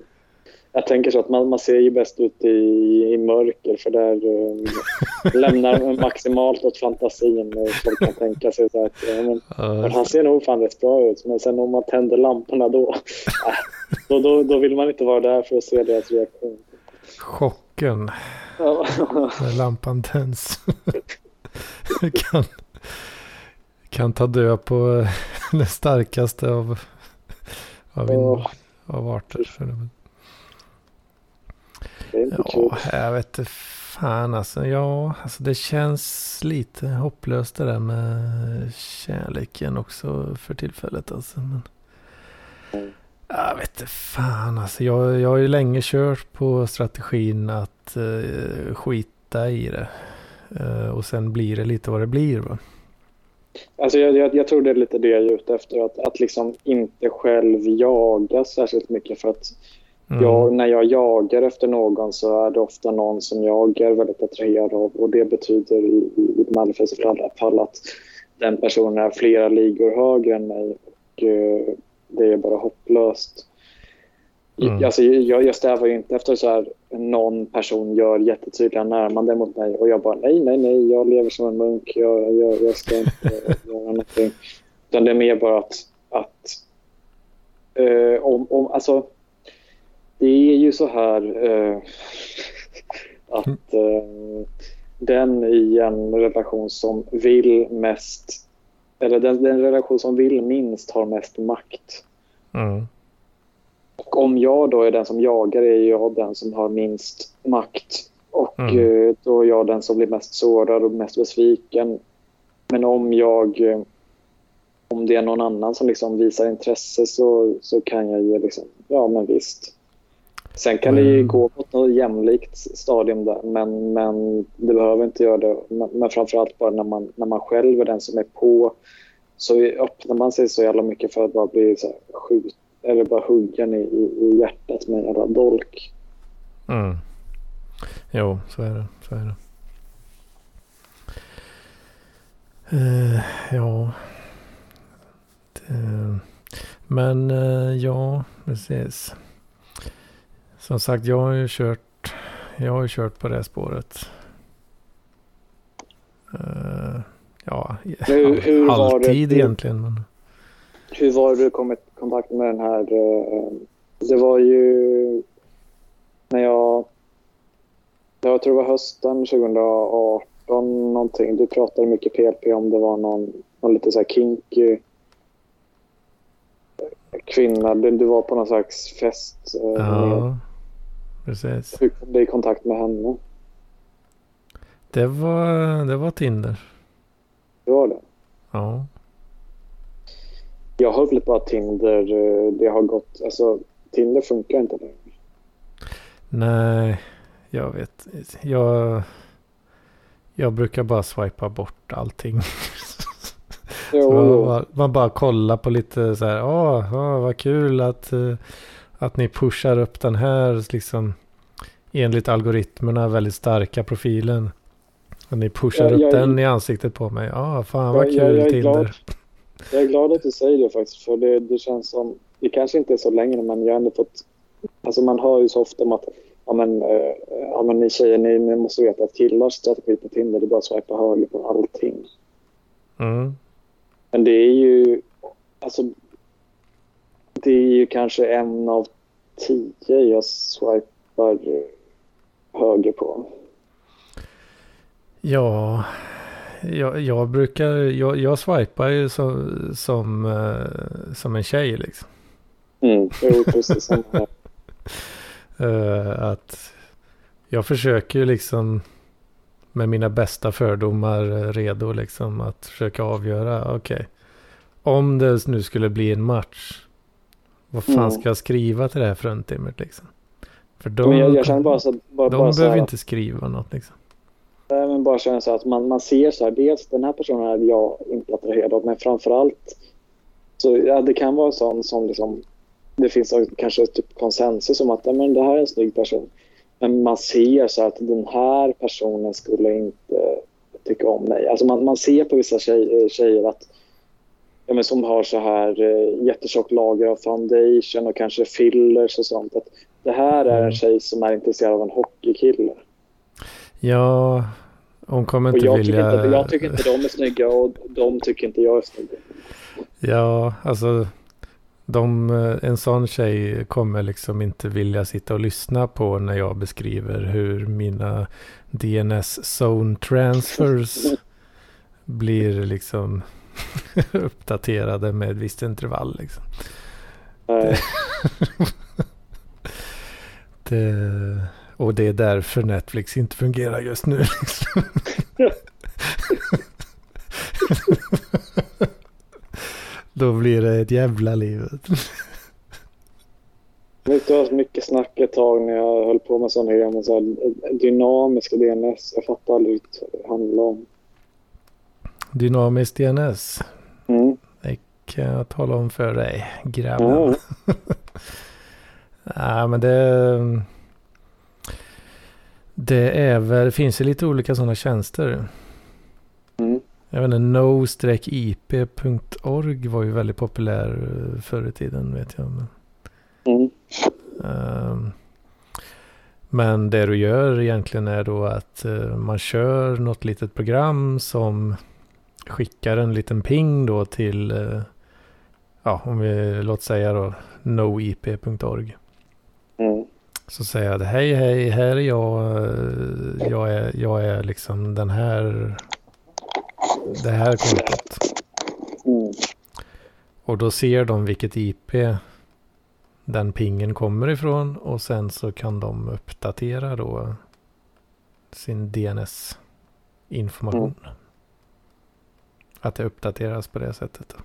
jag tänker så att man, man ser ju bäst ut i, i mörker för där eh, lämnar maximalt åt fantasin. Och folk kan tänka sig så att ja, men, uh. han ser nog fan rätt bra ut. Men sen om man tänder lamporna då, äh, då, då, då vill man inte vara där för att se deras reaktion. Chocken. När lampan tänds. kan, kan ta död på den starkaste av, av oh av arter. Så det, det är inte ja, kul. Jag vet fan alltså. Ja, alltså det känns lite hopplöst det där med kärleken också för tillfället. Alltså. Men, mm. Jag vet inte fan alltså. Jag, jag har ju länge kört på strategin att uh, skita i det. Uh, och sen blir det lite vad det blir. Va? Alltså jag, jag, jag, tror det är lite det jag är ute efter. Att, att liksom inte själv jaga särskilt mycket. För att mm. jag, när jag jagar efter någon så är det ofta någon som jag är väldigt attraherad av. Och det betyder i, i de allra flesta fall att den personen är flera ligor högre än mig. Och uh, det är bara hopplöst. Mm. Alltså, jag, jag strävar inte efter så här någon person gör jättetydliga närmanden mot mig och jag bara nej, nej, nej, jag lever som en munk, jag, jag, jag ska inte göra någonting. Utan det är mer bara att, att eh, om, om, alltså, det är ju så här eh, att eh, den i en relation som vill mest, eller den, den relation som vill minst har mest makt. Mm. Och om jag då är den som jagar är jag den som har minst makt. Och mm. Eh, då är jag den som blir mest sårad och mest besviken. Men om jag... Eh, om det är någon annan som liksom visar intresse så, så kan jag ju liksom... Ja, men visst. Sen kan mm. det ju gå mot något jämlikt stadium där, men, men det behöver inte göra det. Men, men framförallt bara när man, när man själv är den som är på så öppnar man sig så jävla mycket för att bara bli så skjut, eller bara hugga i, i hjärtat med en jävla dolk. Mm. Jo, så är det. Så är det. Uh, ja. Det, Men eh, ja, precis. Som sagt, jag har ju kört, jag har ju kört på det spåret. Uh, ja, hur, hur alltid det, egentligen. Men... Hur var du kom i kontakt med den här? Uh, det var ju när jag, jag tror det var hösten 2018 någonting. Du pratade mycket PLP om det var någon, någon lite så här kinky kvinna. Du var på någon slags fest. Uh, ja, precis. Hur kom du i kontakt med henne? Det var, det var Tinder. Det var det? Ja. Jag har upplevt bara Tinder. Eh, det har gått... Alltså, Tinder funkar inte längre. Nej, jag vet. Jag, jag brukar bara swipa bort allting. man, bara, man bara kollar på lite så här. Åh, åh vad kul att, eh, att ni pushar upp den här liksom enligt algoritmerna väldigt starka profilen. Och ni pushar jag, upp den i ansiktet på mig. Ja, ah, fan vad kul jag, jag Tinder. Glad, jag är glad att du säger det faktiskt. För det, det känns som, det kanske inte är så länge men jag har ändå fått, alltså man hör ju så ofta om att ja men, äh, ja, men ni tjejer ni, ni måste veta att killars strategi på Tinder det är bara att swipa höger på allting. Mm. Men det är ju, alltså det är ju kanske en av tio jag swipar höger på. Ja, jag, jag brukar, jag, jag swipar ju som, som, uh, som en tjej liksom. Mm, jo, precis uh, att jag försöker ju liksom med mina bästa fördomar redo liksom att försöka avgöra, okej. Okay, om det nu skulle bli en match, vad fan mm. ska jag skriva till det här fruntimret liksom? För de, jag, jag bara så, bara, de bara behöver inte skriva något liksom. Nej, men bara känna så att man, man ser så här, dels den här personen är jag inte attraherad av, men framförallt så ja, det kan vara sån som liksom, det finns kanske typ konsensus om att ja, men det här är en snygg person. Men man ser så att den här personen skulle inte tycka om mig. Alltså man, man ser på vissa tjej, tjejer att ja, men som har så här eh, jättetjockt lager av foundation och kanske fillers och sånt. Att det här är en mm. tjej som är intresserad av en hockeykille. Ja, hon kommer inte jag vilja... Tycker inte, jag tycker inte de är snygga och de tycker inte jag är snygga. Ja, alltså de, en sån tjej kommer liksom inte vilja sitta och lyssna på när jag beskriver hur mina DNS zone transfers blir liksom uppdaterade med ett visst intervall. Liksom. Det, det, och det är därför Netflix inte fungerar just nu. Liksom. Då blir det ett jävla liv. Det var mycket snack ett tag när jag höll på med sån här, så dynamiska DNS. Jag fattar aldrig vad det handlar om. Dynamiskt DNS? Mm. Det kan jag tala om för dig, grabben. Mm. Nej, men det... Det är väl, det finns ju lite olika sådana tjänster. Mm. Jag vet inte, no-ip.org var ju väldigt populär eh, förr i tiden vet jag. Men, mm. um, men det du gör egentligen är då att uh, man kör något litet program som skickar en liten ping då till, uh, ja om vi låt säga då noip.org. Mm. Så säger jag hej hej, här är jag. Eh, jag är, jag är liksom den här. Det här kontot. Mm. Och då ser de vilket IP den pingen kommer ifrån. Och sen så kan de uppdatera då sin DNS-information. Mm. Att det uppdateras på det sättet.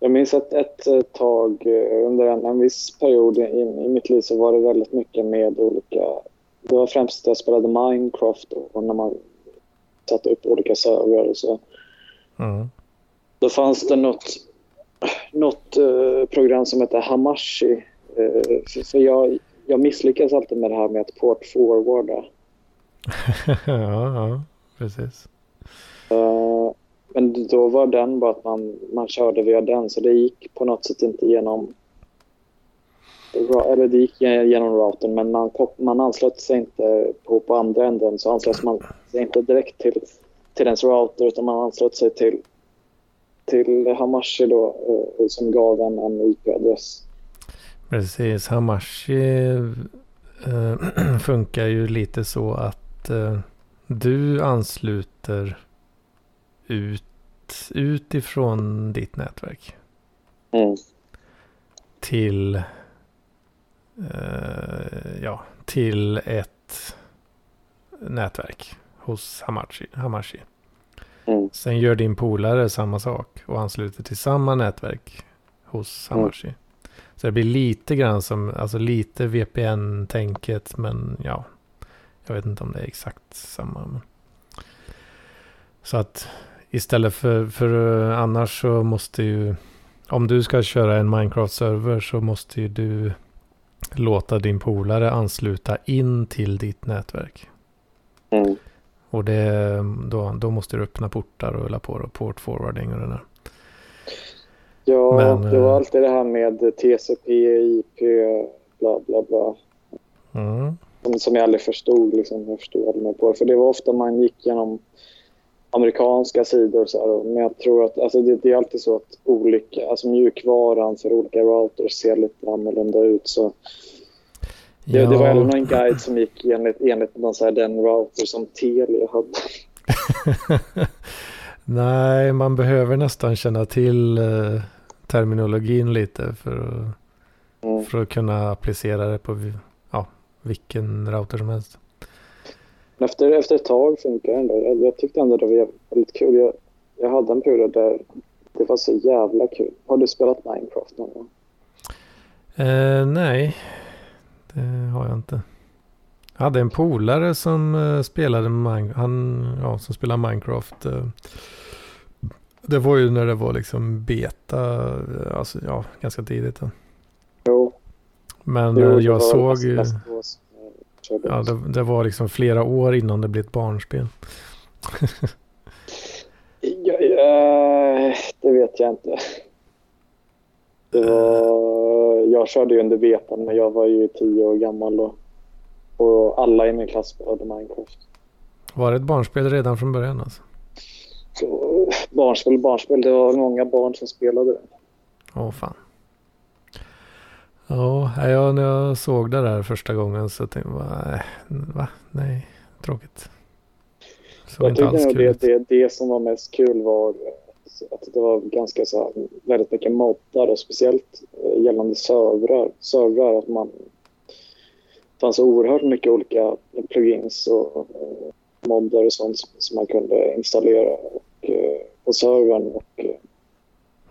Jag minns att ett eh, tag eh, under en, en viss period i, i mitt liv så var det väldigt mycket med olika... Det var främst att jag spelade Minecraft och när man satte upp olika servrar och så. Mm. Då fanns det något, något uh, program som hette Hamashi. Uh, för, för jag, jag misslyckas alltid med det här med att port forwarda. ja, ja, precis. Eh, men då var den bara att man, man körde via den så det gick på något sätt inte genom eller det gick genom routern men man, man anslöt sig inte på, på andra änden så anslöt man sig inte direkt till, till ens router utan man anslöt sig till, till Hamashi då eh, som gav en, en IP-adress. Precis, Hamashi äh, funkar ju lite så att äh, du ansluter ut utifrån ditt nätverk. Mm. Till, eh, ja, till ett nätverk hos Hamachi. Hamachi. Mm. Sen gör din polare samma sak och ansluter till samma nätverk hos mm. Hamachi. Mm. Så det blir lite grann som, alltså lite VPN-tänket men ja, jag vet inte om det är exakt samma. Men. Så att istället för, för eh, annars så måste ju, om du ska köra en Minecraft-server så måste ju du låta din polare ansluta in till ditt nätverk. Mm. Och det, då, då måste du öppna portar och hålla på och port forwarding och det där. Ja, Men, det var eh, alltid det här med TCP, IP, bla bla bla. Mm. Som, som jag aldrig förstod. Liksom, jag förstod aldrig mig på. För det var ofta man gick genom amerikanska sidor. Så här, men jag tror att alltså det, det, är alltid så att olika, alltså mjukvaran för olika routers ser lite annorlunda ut. Så det, ja. det var även en guide som gick enligt, enligt någon så här, den router som Telia hade. Nej, man behöver nästan känna till eh, terminologin lite för att, mm. för att kunna applicera det på ja, vilken router som helst. Men efter, efter ett tag funkar det ändå. Jag, jag tyckte ändå det var väldigt kul. Jag, jag hade en period där det var så jävla kul. Har du spelat Minecraft någon gång? Eh, nej, det har jag inte. Jag hade en polare som uh, spelade han, ja, som spelade Minecraft. Uh, det var ju när det var liksom beta, uh, alltså ja, ganska tidigt. Då. Jo. Men jo, jag såg ju... Ja, det, det, var liksom flera år innan det blev ett barnspel. ja, ja, det vet jag inte. Var, jag körde ju under betan men jag var ju tio år gammal då. Och alla i min klass spelade Minecraft. Var det ett barnspel redan från början alltså? Så, barnspel, barnspel. Det var många barn som spelade det. Åh fan. Ja, jag, när jag såg det där första gången så tänkte jag bara, äh, va? Nej, tråkigt. Så jag tyckte nog det, det, det som var mest kul var att det var ganska så här, väldigt mycket moddar och speciellt eh, gällande servrar. servrar att man det fanns oerhört mycket olika plugins och, och moddar och sånt som man kunde installera och, eh, på servern. Och,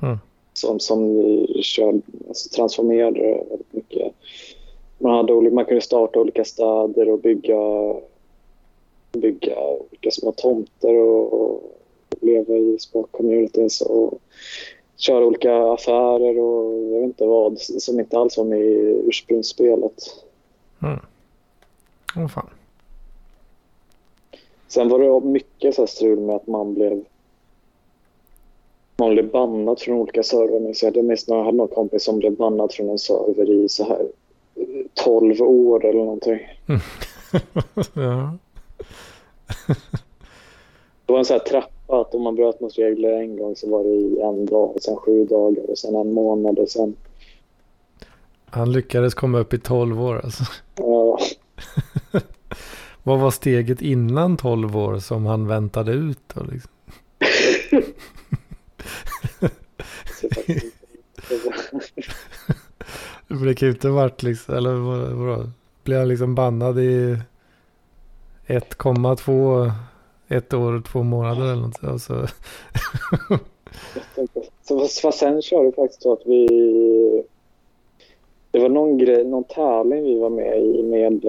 mm som, som kör, alltså transformerade väldigt mycket. Man, hade, man kunde starta olika städer och bygga, bygga olika små tomter och, och leva i små communities och köra olika affärer och jag vet inte vad som inte alls var med i ursprungsspelet. Mm. Oh, fan. Sen var det mycket så strul med att man blev man blev bannad från olika servrar. Så jag minns när jag hade någon kompis som blev bannad från en server i så här 12 år eller någonting. ja. det var en sån här trappa att om man bröt mot regler en gång så var det i en dag, och sen sju dagar och sen en månad och sen... Han lyckades komma upp i 12 år alltså. Ja. Vad var steget innan 12 år som han väntade ut då liksom? det kan ju inte varit liksom, eller vadå? Blev han liksom bannad i 1,2 ett år och två månader eller något. Alltså. så, fast sen körde faktiskt så att vi... Det var någon, grej, någon tävling vi var med i med,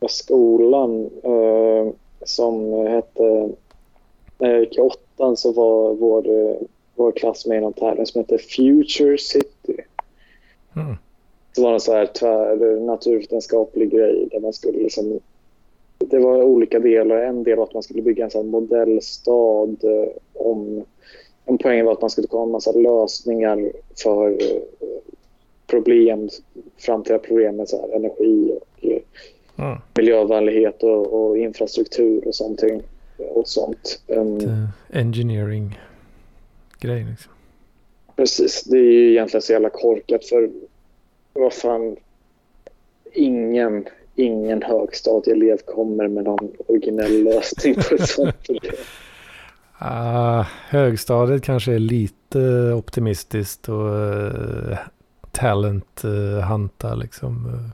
med skolan eh, som hette... När jag gick i åttan så var vår vår klass med i någon tävling som heter Future City. Mm. Det var en så här tvär, naturvetenskaplig grej där man skulle liksom det var olika delar. En del var att man skulle bygga en sån modellstad. eh, Om, en poäng var att man skulle komma en massa lösningar för eh, problem, framtida problem med så här, energi och eh, Mm. miljövänlighet och, och infrastruktur och sånt. Och sånt. Um, engineering grej liksom. Precis, det är ju egentligen så jävla korkat för vad fan, ingen, ingen högstadieelev kommer med någon originell lösning på ett sånt problem. Ah, högstadiet kanske är lite optimistiskt och uh, talent uh, hanta liksom uh,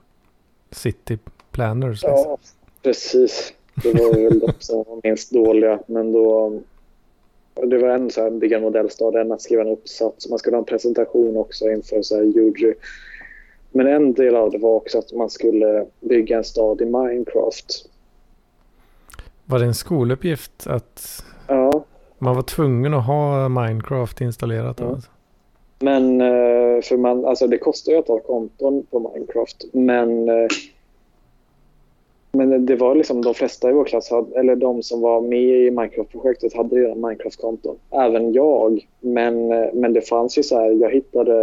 city planners. Liksom. Ja, precis. Det var väl de som var minst dåliga, men då det var en så här bygga en modellstad, en att skriva en uppsats. Man skulle ha en presentation också inför så här jury. Men en del av det var också att man skulle bygga en stad i Minecraft. Var det en skoluppgift att Ja, man var tvungen att ha Minecraft installerat? Ja. Alltså? Men eh, för man, alltså det kostar ju att ha konton på Minecraft. Men, eh, men det var liksom de flesta i vår klass, hade, eller de som var med i Minecraft-projektet hade redan Minecraft-konton. Även jag. Men, eh, men det fanns ju så här, jag hittade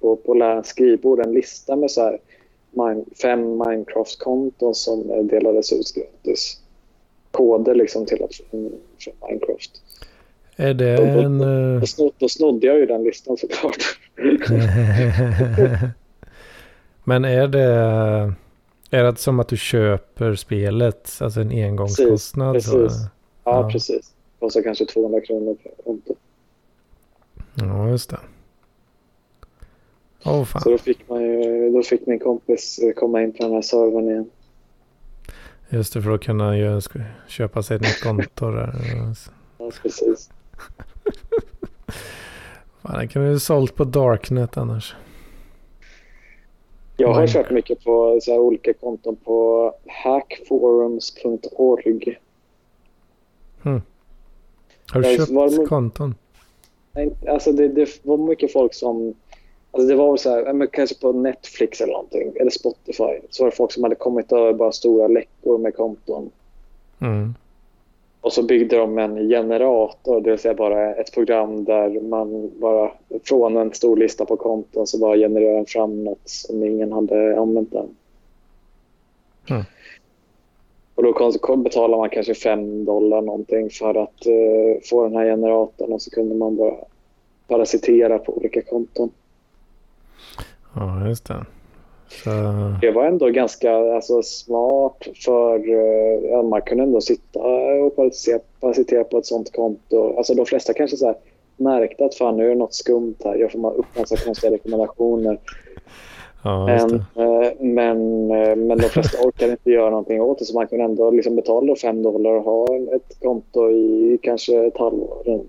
på, på lärarens skrivbord en lista med så här min, fem Minecraft-konton som eh, delades ut gratis. Koder liksom till att få Minecraft. Är det Då- då- en... eh, Då, snod, då snodde jag ju den listan såklart. Men är det... Är det som att du köper spelet, alltså en engångskostnad? Precis, så- precis. Ja, Ja. precis. Kostar kanske 200 kronor per konto. Ja, just det. Åh fan. Så då fick, man ju, då fick min kompis eh, komma in på den här servern igen. Just det, för att kunna ju köpa sig ett nytt konto där. Ja, precis. Fan, det kan du ju sålt på Darknet annars. Jag har Mm. kört mycket på så olika konton på hackforums.org. Har du köpt var konton? Alltså det, det var mycket folk som... Alltså det var så här, kanske på Netflix eller någonting, eller Spotify. Så var det folk som hade kommit över bara stora läckor med konton. Mm. Och så byggde de en generator, det vill säga bara ett program där man bara från en stor lista på konton så bara genererar den fram något som ingen hade använt än. Mm. Och då betalar man kanske 5 dollar någonting för att eh, få den här generatorn och så kunde man bara parasitera på olika konton. Ja, just det. Så, Det var ändå ganska alltså, smart för eh, ja, man kunde ändå sitta och parasitera, på ett sånt konto. Alltså de flesta kanske så här, märkte att fan nu är det något skumt här. Jag får man upp massa konstiga rekommendationer. ja, Men, eh, men, eh, men de flesta orkade inte göra någonting åt det så man kunde ändå liksom betala då 5 dollar och ha ett konto i kanske ett halvår.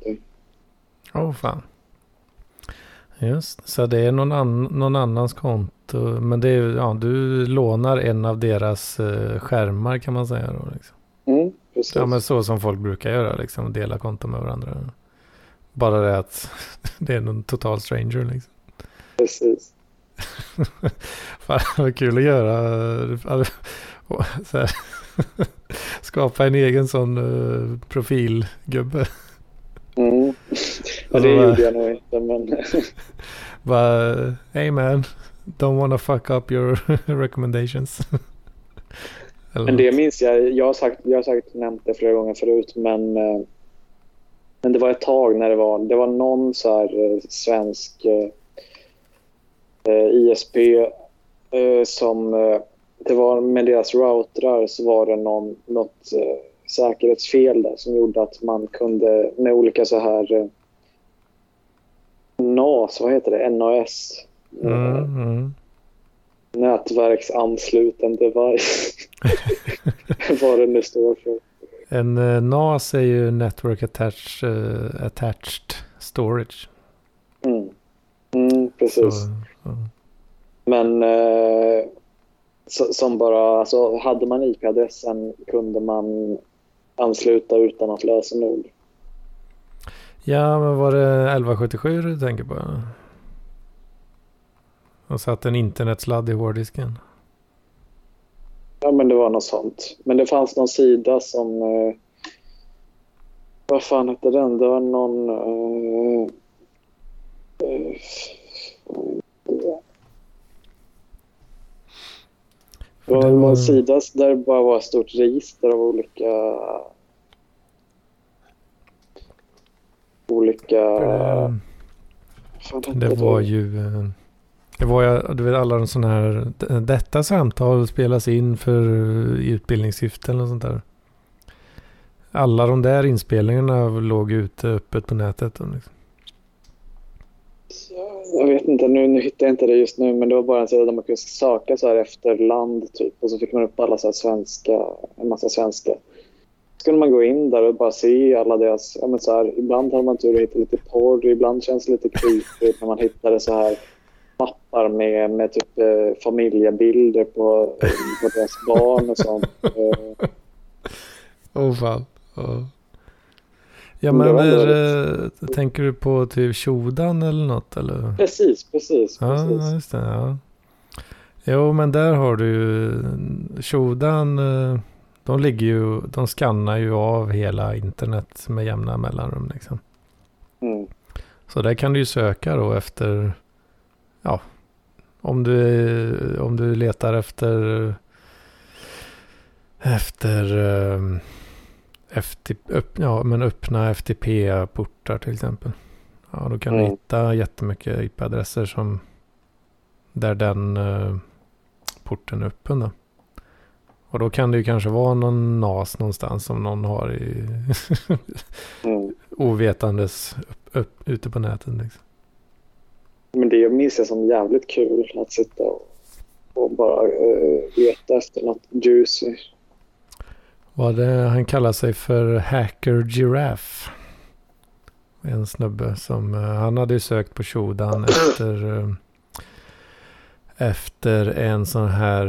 Åh fan. Just så det är någon, an, någon annans konto. Men det är, ja, du lånar en av deras eh, skärmar kan man säga då. Liksom. Mm, precis. Ja men så som folk brukar göra liksom. Dela konton med varandra. Bara det att det är någon total stranger liksom. precis. Fan vad kul att göra. Så här. Skapa en egen sån uh, profilgubbe. Mm. Ja, Och det bara- gjorde jag nog inte men Bara, hey man, don't wanna fuck up your recommendations. Men det minns jag. Jag har, sagt, jag har säkert nämnt det flera gånger förut, men, eh, men det var ett tag när det var, det var någon så här eh, svensk eh, eh, ISP eh, som... Det var med deras routrar så var det någon, något eh, säkerhetsfel där som gjorde att man kunde med olika så här NAS, vad heter det? NAS? Mm, mm. nätverksansluten device. Vad det nu står för. En eh, NAS är ju Network attached, eh, attached Storage. Mm. Mm, Så, precis. ja. Men eh, så, som bara, alltså, hade man IP-adressen kunde man ansluta utan att lösenord. ja, men var det 1177 du tänker på? Och satt en internetsladd i hårddisken. Ja, men det var något sånt. Men det fanns någon sida som... Eh, vad fan hette den? Det var någon... Eh, eh, det var en sida där det bara var ett stort register av olika... Olika... Det, det var ju... Det var ju, du vet alla de sådana här, detta samtal spelas in för i utbildningssyfte eller något sånt där. Alla de där inspelningarna låg ute öppet på nätet. Liksom. Jag vet inte, nu, nu hittar jag inte det just nu, men det var bara en sida där man kunde söka så här efter land typ och så fick man upp alla så här svenska, en massa svenska. Så kunde man gå in där och bara se alla deras, ja men så här, ibland har man tur att hitta lite porr, ibland känns det lite creepy när man hittade så här mappar med, med typ eh, familjebilder på, på deras barn och sånt. Åh fan. Ja, ja Men är, eh, tänker du på typ Tjodan eller något eller? precis, precis, Ja, precis. just det. Ja. Jo, men där har du ju Tjodan. eh, De ligger ju, de skannar ju av hela internet med jämna mellanrum liksom. Mm. Så där kan du ju söka då efter, ja, om du, om du letar efter, efter, um, FT, upp, ja, men öppna FTP-portar till exempel. Ja, då kan du Mm. hitta jättemycket IP-adresser som, där den eh, porten är öppen då. Och då kan det ju kanske vara någon NAS någonstans som någon har i Mm. ovetandes upp, upp, ute på nätet. Liksom. Men det minns jag som jävligt kul att sitta och, och bara uh, leta efter något juicy. Vad det, han kallar sig för Hacker Giraffe. En snubbe som, eh, han hade ju sökt på Shodan efter, eh, efter en sån här,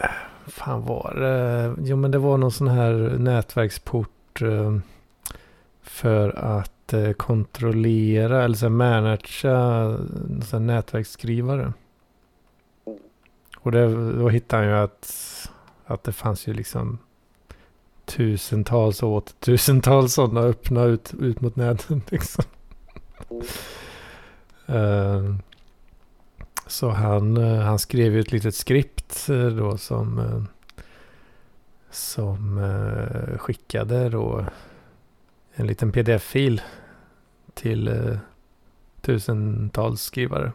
eh, fan var det, jo men det var någon sån här nätverksport för att att eh, kontrollera eller så managera så nätverksskrivare. Och det, då hittade han ju att att det fanns ju liksom tusentals och åter tusentals sådana öppna ut, ut mot nätet. Liksom. Ehm, så han, eh, han skrev ju ett litet skript eh, då som, som skickade då en liten pdf-fil till eh, tusentals skrivare.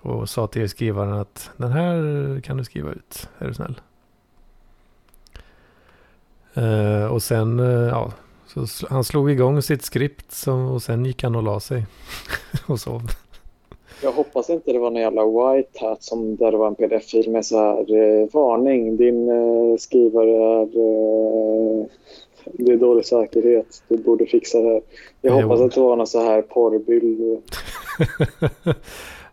Och sa till skrivaren att den här kan du skriva ut, är du snäll. Eh, och sen, eh, ja, så sl- han slog igång sitt skript som, och sen gick han och la sig och sov. Jag hoppas inte det var någon jävla white hat som där det var en pdf-fil med så här eh, varning. Din eh, skrivare är... Eh, det är dålig säkerhet. Du borde fixa det här. Jag Jo. hoppas att det var någon så här porrbild.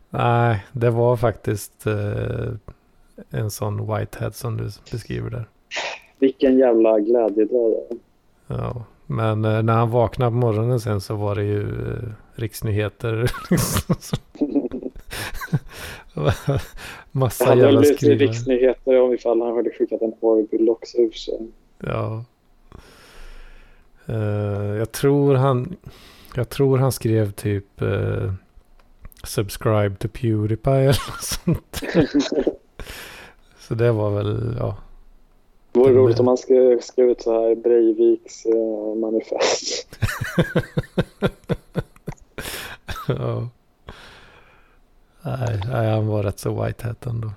Nej, det var faktiskt eh, en sån whitehead som du beskriver där. Vilken jävla glädjedag det är. Ja, men eh, när han vaknade på morgonen sen så var det ju eh, riksnyheter. Massa Det hade väl jävla blivit riksnyheter om ifall han hade skickat en porrbild också ur sig. Ja. Eh, jag tror han, jag tror han skrev typ eh, subscribe to Pewdiepie eller något sånt. Så det var väl, ja. Det vore roligt om man skrev, skrev ut så här Breiviks eh, manifest. ja. Nej, nej, han var rätt så white hat ändå.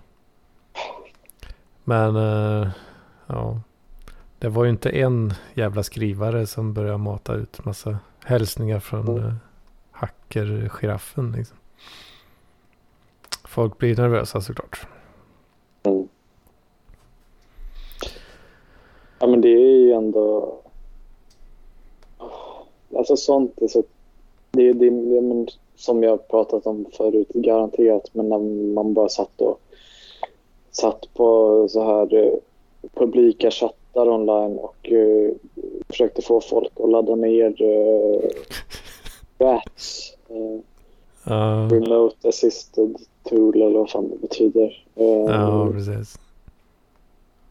Men ja, det var ju inte en jävla skrivare som började mata ut massa hälsningar från Mm. eh, hacker-giraffen. Liksom. Folk blir nervösa såklart. Mm. Ja, men det är ju ändå... Alltså sånt är så... Det är det, det, men, som jag pratat om förut, garanterat. Men när man bara satt och satt på så här eh, publika chattar online och eh, försökte få folk att ladda ner eh, RATs. Ja, remote assisted tool eller vad fan det betyder. Ja precis.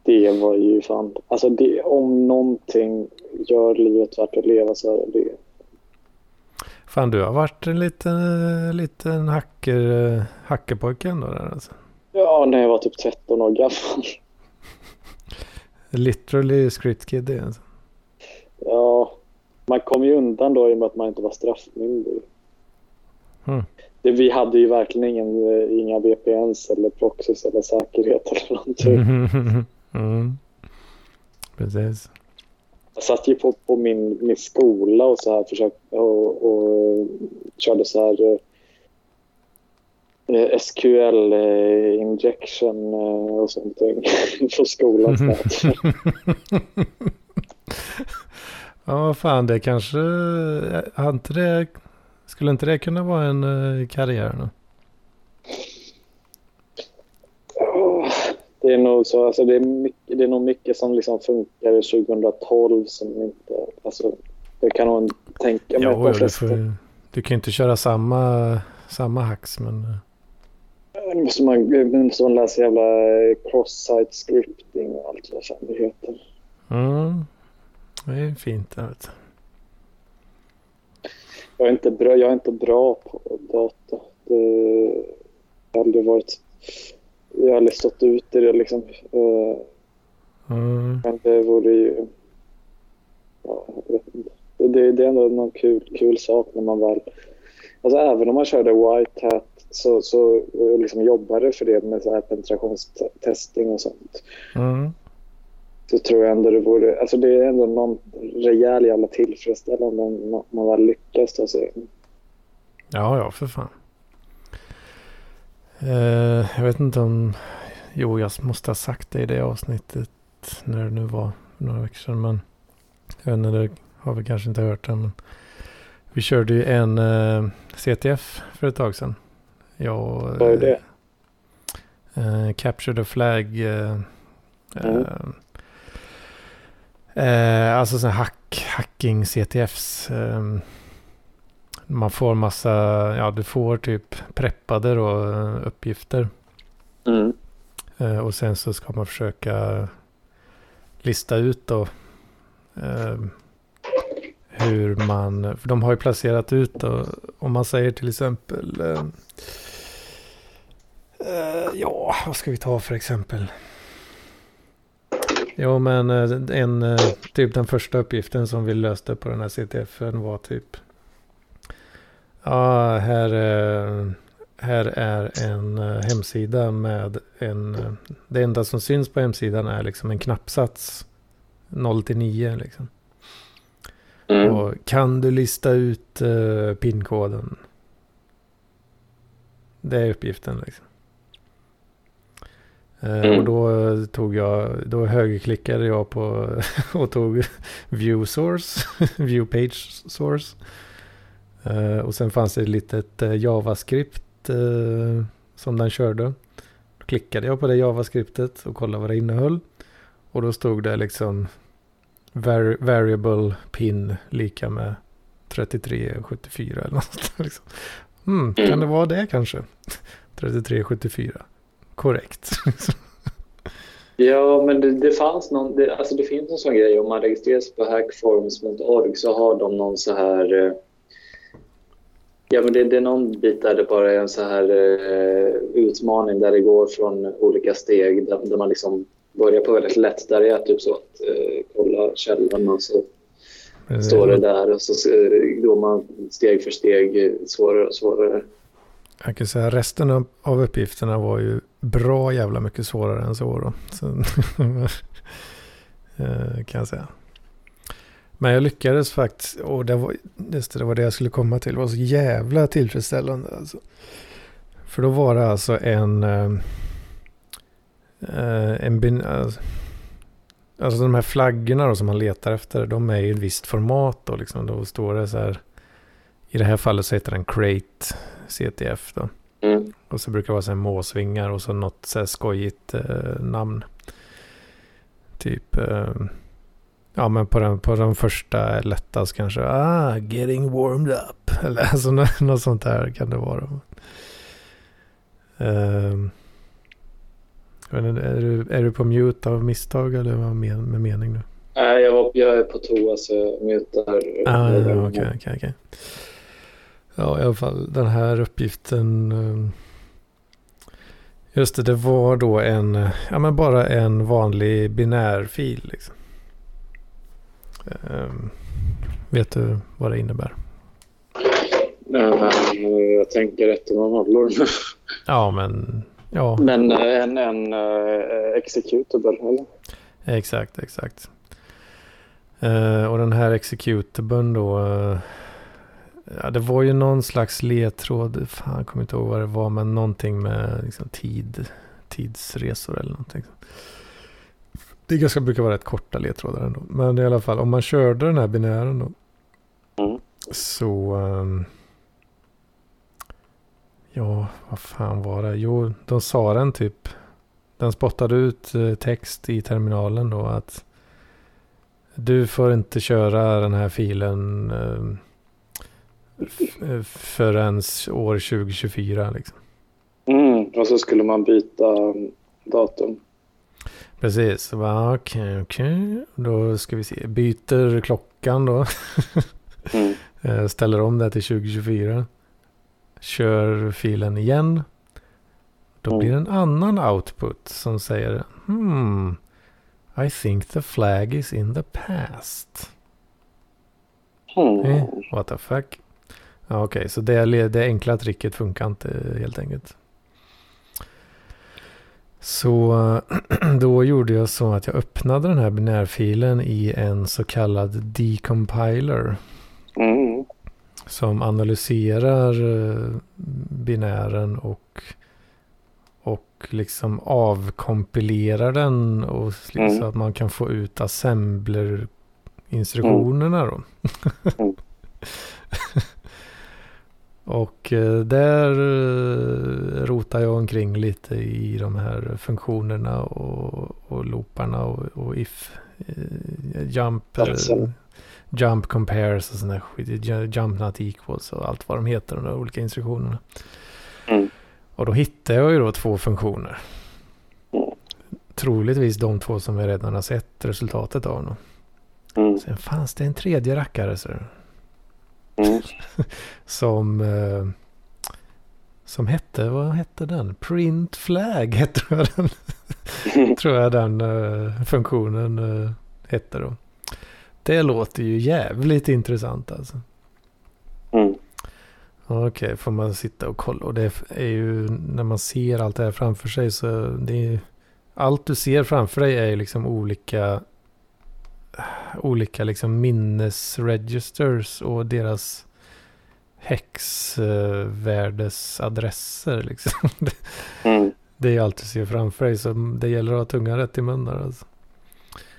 det var ju fan... Alltså det, om någonting gör livet värt att leva så är det det. Fan, du har varit en liten, liten hacker, hackerpojke ändå där alltså. Ja, när jag var typ 13 år gammal. Literally script kid det alltså. Ja, man kom ju undan då i och med att man inte var straffmyndig. Mm. Det, vi hade ju verkligen ingen, eh, inga VPNs eller proxys eller säkerhet eller någonting. Mm. Precis. Jag satt ju på, på min, min skola och så här försökte och, och körde så här eh, SQL eh, injection eh, och sånt på skolans nät. ja, vad fan, det kanske... Har inte det, skulle inte det kunna vara en uh, karriär nu? Åh, Det är nog så, alltså det är, mycket, det är nog mycket som liksom funkar 2012 som inte, alltså jag kan nog tänka mig Ja, de ja, du, får, du kan ju inte köra samma, samma hacks, men... måste man, måste man läsa jävla cross-site scripting och allt vad fan det heter. Mm. Det är fint, jag vet. Jag är inte bra, jag är inte bra på data. Det, jag har aldrig varit, jag har aldrig stått ut i det liksom. Eh, Mm. Men det vore ju... Ja, jag vet inte. Det, det är ändå någon kul, kul sak när man väl... Alltså även om man körde White Hat så, så och liksom jobbade för det med så här penetrationstesting och sånt. Mm. Så tror jag ändå det vore... Alltså det är ändå någon rejäl jävla tillfredsställande om man- väl lyckas ta sig in. Ja, ja, för fan. Eh, jag vet inte om... Jo, jag måste ha sagt det i det avsnittet när det nu var några veckor sedan. Men jag vet inte, det har vi kanske inte hört än. Men vi körde ju en eh, CTF för ett tag sedan. Jag, Vad är det? Eh, Capture the Flag. Eh, Mm. eh, eh, alltså sån hack, hacking CTFs. Eh, man får massa, ja du får typ preppade då, eh, uppgifter. Mm. Eh, och sen så ska man försöka lista ut då eh, hur man, för de har ju placerat ut då, om man säger till exempel, eh, ja vad ska vi ta för exempel? Jo men eh, en, eh, typ den första uppgiften som vi löste på den här CTFen var typ, ja här här är en hemsida med en... det enda som syns på hemsidan är liksom en knappsats. 0 till 9 liksom. Mm. Och kan du lista ut uh, pinkoden? Det är uppgiften liksom. Eh, Mm. Och då eh, tog jag, då högerklickade jag på och tog view source, view page source. Eh, och sen fanns det ett litet JavaScript som den körde. Då klickade jag på det JavaScriptet och kollade vad det innehöll. Och då stod det liksom var, variable pin lika med 3374 eller något. Liksom. Mm, kan det vara det kanske? 3374. Korrekt. Ja, men det, det fanns någon, det, alltså det finns en sån grej om man registrerar sig på hackforums.org så har de någon så här... eh, Ja, men det, det är någon bit där det bara är en så här eh, utmaning där det går från olika steg där, där man liksom börjar på väldigt lätt. Där det är typ så att eh, kolla källan och så står det där och så eh, går man steg för steg eh, svårare och svårare. Jag kan säga resten av, uppgifterna var ju bra jävla mycket svårare än så då. Så, eh, kan jag säga. Men jag lyckades faktiskt, och det var, just det, det var det jag skulle komma till, det var så jävla tillfredsställande. Alltså. För då var det alltså en, eh, eh, en bin, alltså, alltså de här flaggorna då som man letar efter, de är i ett visst format då liksom. Då står det så här, i det här fallet så heter den Crate CTF då. Mm. Och så brukar det vara så här måsvingar och så något så här skojigt eh, namn. Typ, eh, ja men på den, på den första lättast kanske, ah, getting warmed up. Eller alltså nå- något sånt där kan det vara. Eh, Är du, är du på mute av misstag eller vad men, med mening nu? Nej, jag, jag är på toa så jag mutar. Ah, Okej, okej, okej. Ja, i alla fall den här uppgiften. eh, Just det, det var då en, ja men bara en vanlig binärfil liksom. Ehm, vet du vad det innebär? Eh, jag tänker ettor och nollor. Ja, men ja, Men eh, en, en uh, executable, eller? exakt, exakt. Eh, och den här executablen då. eh, ja, det var ju någon slags ledtråd. Fan, jag kommer inte ihåg vad det var. Men någonting med liksom, tid, tidsresor eller någonting. Det ganska brukar vara rätt korta ledtrådar ändå. Men i alla fall, om man körde den här binären då. Mm. Så... ehm, ja, vad fan var det? Jo, de sa den typ. Den spottade ut eh, text i terminalen då att du får inte köra den här filen eh, förrän år 2024 liksom. Mm, och så skulle man byta um, datum. Precis, okej, okej. Då ska vi se, byter klockan då. Mm. Eh, Ställer om det till 2024. Kör filen igen. Då Mm. blir det en annan output som säger Hmm, I think the flag is in the past. Mm. Eh, what the fuck? Ja, Okej, så det, det enkla tricket funkar inte helt enkelt. Så då gjorde jag så att jag öppnade den här binärfilen i en så kallad decompiler. Mm. Som analyserar eh, binären och, och liksom avkompilerar den och liksom Mm. så att man kan få ut assembler-instruktionerna då. Mm. och eh, där eh, rotar jag omkring lite i de här funktionerna och, och looparna och, och if, eh, jump, Platsen. jump compares och sån där skit. Ju- Jump not equals och allt vad de heter, de där olika instruktionerna. Mm. Och då hittade jag ju då två funktioner. Mm. Troligtvis de två som vi redan har sett resultatet av. Nu. Mm. Sen fanns det en tredje rackare så, Mm. som, eh, som hette, vad hette den? Print flag hette jag den, tror jag den eh, funktionen eh, hette då. Det låter ju jävligt intressant alltså. Mm. Okej, får man sitta och kolla. Och det är ju när man ser allt det här framför sig så det är, allt du ser framför dig är ju liksom olika olika liksom minnesregisters och deras häxvärdesadresser liksom. Det, Mm. det är ju allt du ser framför dig så det gäller att ha tungan rätt i mun där alltså.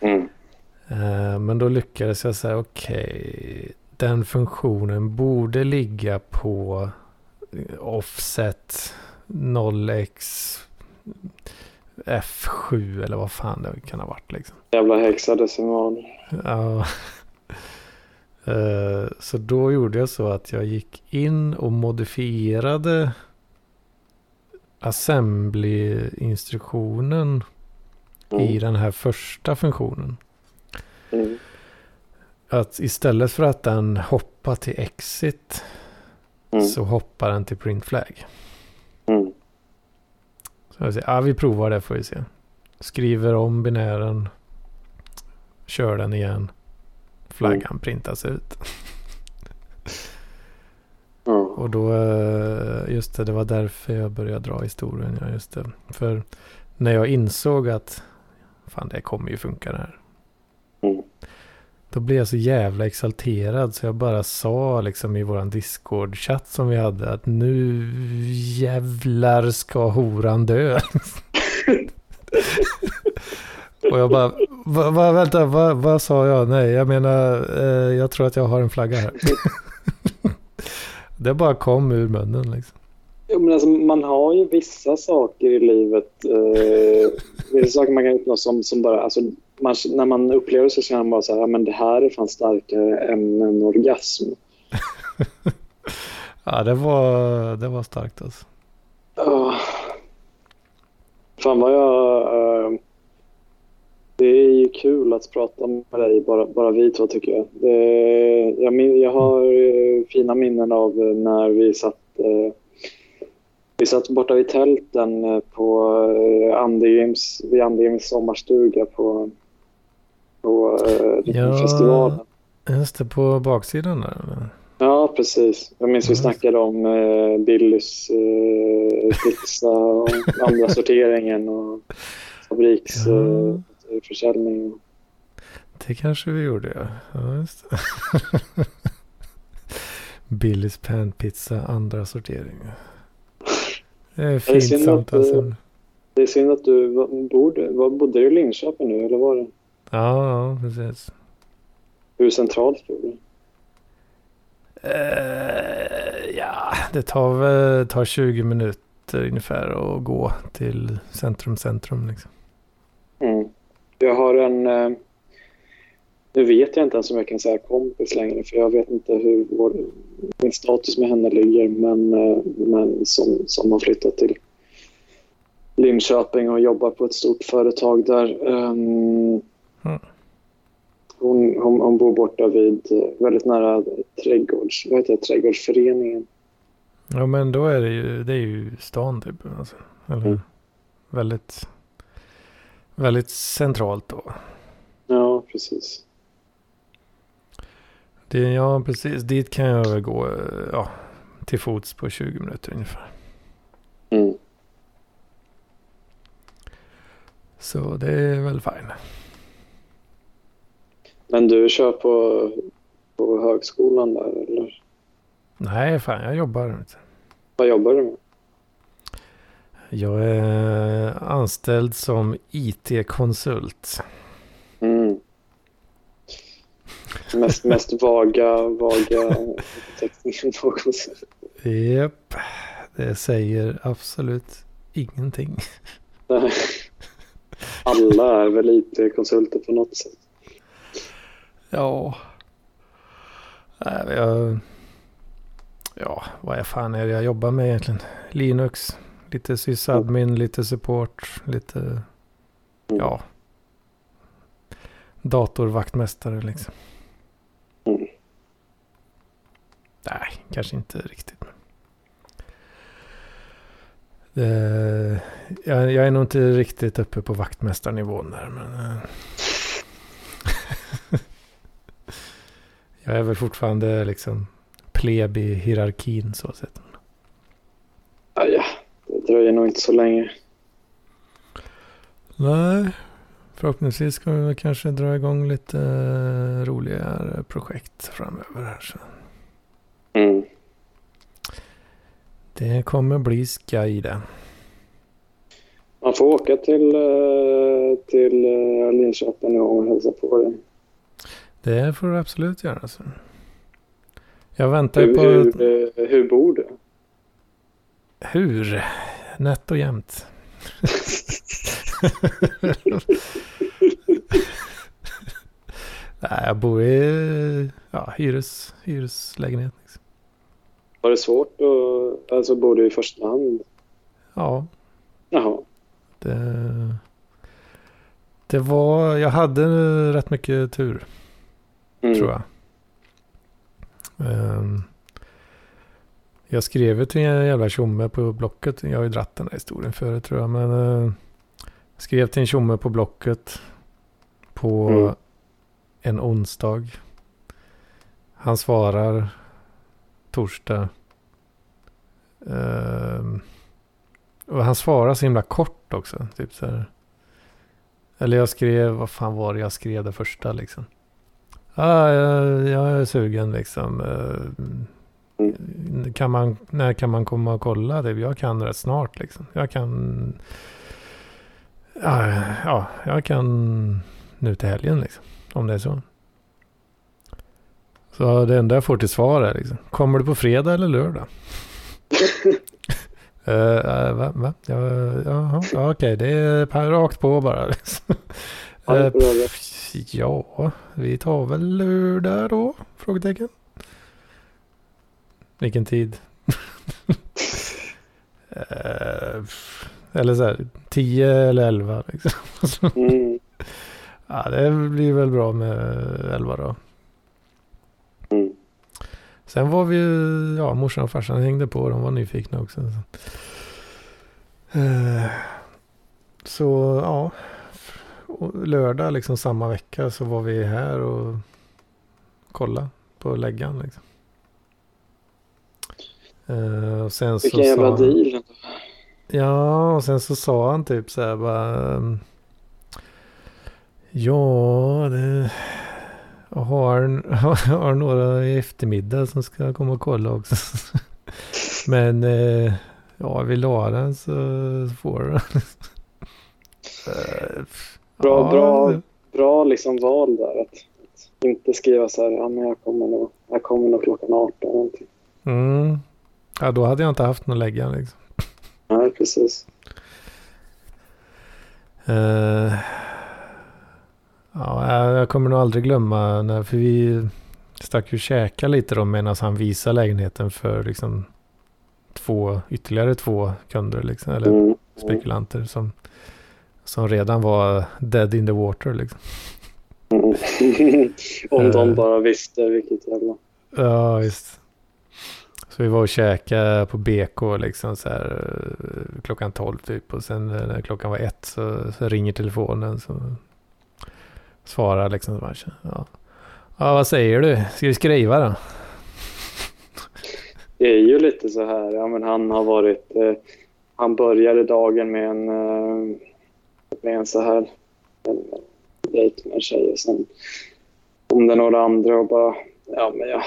Mm. Eh, Men då lyckades jag säga okej. den funktionen borde ligga på offset 0x F7 eller vad fan det kan ha varit liksom. Jävla hexadecimal. Ja. Eh, Så då gjorde jag så att jag gick in och modifierade assembly-instruktionen i Mm. den här första funktionen. Mm. Att istället för att den hoppar till exit Mm. så hoppar den till print flag. Mm. Så jag säger, ja, vi provar det får vi se. Skriver om binären. Kör den igen. Flaggan printas ut. Ja. Och då, eh, just det, det var därför jag började dra historien. Ja, just det. För när jag insåg att fan det kommer ju funka det här. Mm. Då blev jag så jävla exalterad så jag bara sa liksom i våran Discord-chatt som vi hade att nu jävlar ska horan dö. Och jag bara, va, va, vänta, va, vad sa jag? Nej, jag menar, eh, jag tror att jag har en flagga här. det bara kom ur munnen liksom. Jo, men alltså, man har ju vissa saker i livet. Eh, vissa saker man kan uppnå som, som bara... Alltså, man, när man upplever så känner man bara så här, men det här är fan starkare än en orgasm. Ja, det var, det var starkt alltså. Ja. Fan vad jag... eh, det är ju kul att prata med dig, bara, bara vi två tycker jag. Det, jag, min, jag har eh, fina minnen av när vi satt, eh, vi satt borta vid tälten på Andegrims, vid Andegrims sommarstuga på, på eh, Ja. festivalen. Just det, på baksidan där. eller? Ja, precis. Jag minns vi snackade om eh, Billys eh, pizza och andra sorteringen och fabriksförsäljning. Ja. Eh. Det kanske vi gjorde ja. ja just det. Billys panpizza andra sortering. Det är fint synd att, samtalsämne. det är synd att du var- bor, var, bodde du i Linköping nu eller var det? Ja, ja, precis. Hur centralt bor du? Eh, ja, det tar, tar 20 minuter ungefär att gå till centrum, centrum liksom. Mm. Jag har en... Eh, nu vet jag inte ens om jag kan säga kompis längre för jag vet inte hur vår, min status med henne ligger men, eh, men som, som har flyttat till Linköping och jobbar på ett stort företag där. Ehm, Mm. hon, hon, hon bor borta vid eh, väldigt nära trädgårds, vad heter det, trädgårdsföreningen. Ja, men då är det ju, det är ju stan typ. Alltså. Eller Mm. väldigt, väldigt centralt då. Ja, precis. Det, ja, precis. Dit kan jag väl gå eh, ja, till fots på 20 minuter ungefär. Mm. Så det är väl fine. Men du kör på, på högskolan där eller Nej, fan jag jobbar. vad jobbar du med? Jag är anställd som IT-konsult. Mm. Mest, mest vaga, vaga beteckningen någonsin. Japp, det säger absolut ingenting. Alla är väl IT-konsulter på något sätt. Ja. Jag... Ja, vad är fan är det jag jobbar med egentligen? Linux, lite sysadmin, lite support, lite... Ja. Datorvaktmästare liksom. Mm. Nej, kanske inte riktigt. Det, jag, jag är nog inte riktigt uppe på vaktmästarnivån där. Men, eh, jag är väl fortfarande liksom pleb i hierarkin så sett. Ah, ja, det dröjer nog inte så länge. Nej, förhoppningsvis ska vi kanske dra igång lite eh, roligare projekt framöver här. Så. Mm. Det kommer bli skoj det. Man får åka till, eh, till eh, Linköping och hälsa på dig. Det får du absolut göra. Så. Jag väntar Hur, på... hur, eh, hur bor du? Hur? Nätt och jämnt. Nej, jag bor i ja, hyres, hyreslägenhet. Liksom. Var det svårt att... Alltså bor du i första hand? Ja, Jaha. det, det var... Jag hade rätt mycket tur, Mm. tror jag. Ehm, jag skrev till en jävla tjomme på Blocket. Jag har ju dratt den här historien förut tror jag. Men uh, skrev till en tjomme på Blocket. På Mm. en onsdag. Han svarar torsdag. Ehm, och han svarar så himla kort också. Typ så här. Eller jag skrev, vad fan var det jag skrev det första liksom. Ah, jag, jag är sugen liksom. Eh, kan man, när kan man komma och kolla? Det? Jag kan rätt snart liksom. Jag kan... Ja, ja, jag kan nu till helgen liksom. Om det är så. Så det enda jag får till svar är liksom. Kommer du på fredag eller lördag? Uh, va? va? Ja, ja, okej, det är rakt på bara. Liksom. Ja, Eh, pff, ja, vi tar väl lördag då? Frågetecken. Vilken tid? Eh, Eller så här, 10 eller 11 liksom. Mm. ja, det blir väl bra med 11 då. Mm. Sen var vi ju, ja morsan och farsan hängde på. De var nyfikna också. Så, Eh, så ja, lördag liksom samma vecka så var vi här och kolla på läggan liksom. Eh, och sen så Vilken jävla sa, deal. Ja, och sen så sa han typ så här bara. ehm, Ja, det jag har, har några i eftermiddag som ska komma och kolla också. Men eh, ja, vill du ha den så får du den. Bra, ja, bra, bra liksom val där. Att, att inte skriva så här, ja men jag kommer nog, jag kommer nog klockan 18 någonting. Mm. Ja, då hade jag inte haft någon lägga liksom. Nej, precis. Eh, ja, jag- kommer nog aldrig glömma när, för vi stack ju käka lite då medan han visade lägenheten för liksom två, ytterligare två kunder liksom, eller. Mm. spekulanter som, som redan var dead in the water liksom. Mm. Om Eh. de bara visste vilket jävla... Ja, visst. Så vi var och käkade på BK liksom så här eh, klockan 12 typ och sen eh, när klockan var ett så, så ringer telefonen så svarar liksom så ja. ja, vad säger du? Ska vi skriva då? Det är ju lite så här, ja men han har varit... Eh, han började dagen med en, eh, med en så här dejt med en tjej och sen kom det några andra och bara, ja men jag,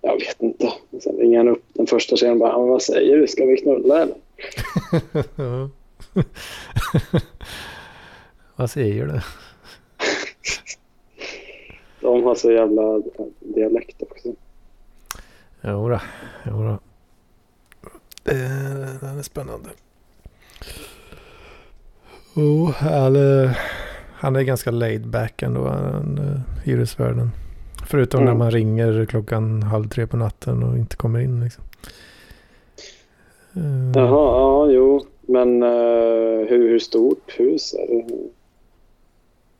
jag vet inte. Och sen ringer han upp den första tjejen och bara, men vad säger du, ska vi knulla eller? Vad säger du? De har så jävla dialekt också. Jo då, jo då. Eh, Den är spännande. Oh, han, är, han är ganska laid back ändå, han, eh, hyresvärden. Förutom när Mm. man ringer klockan halv tre på natten och inte kommer in liksom. Eh, Jaha, ja, jo. Men eh, hur, hur stort hus är det?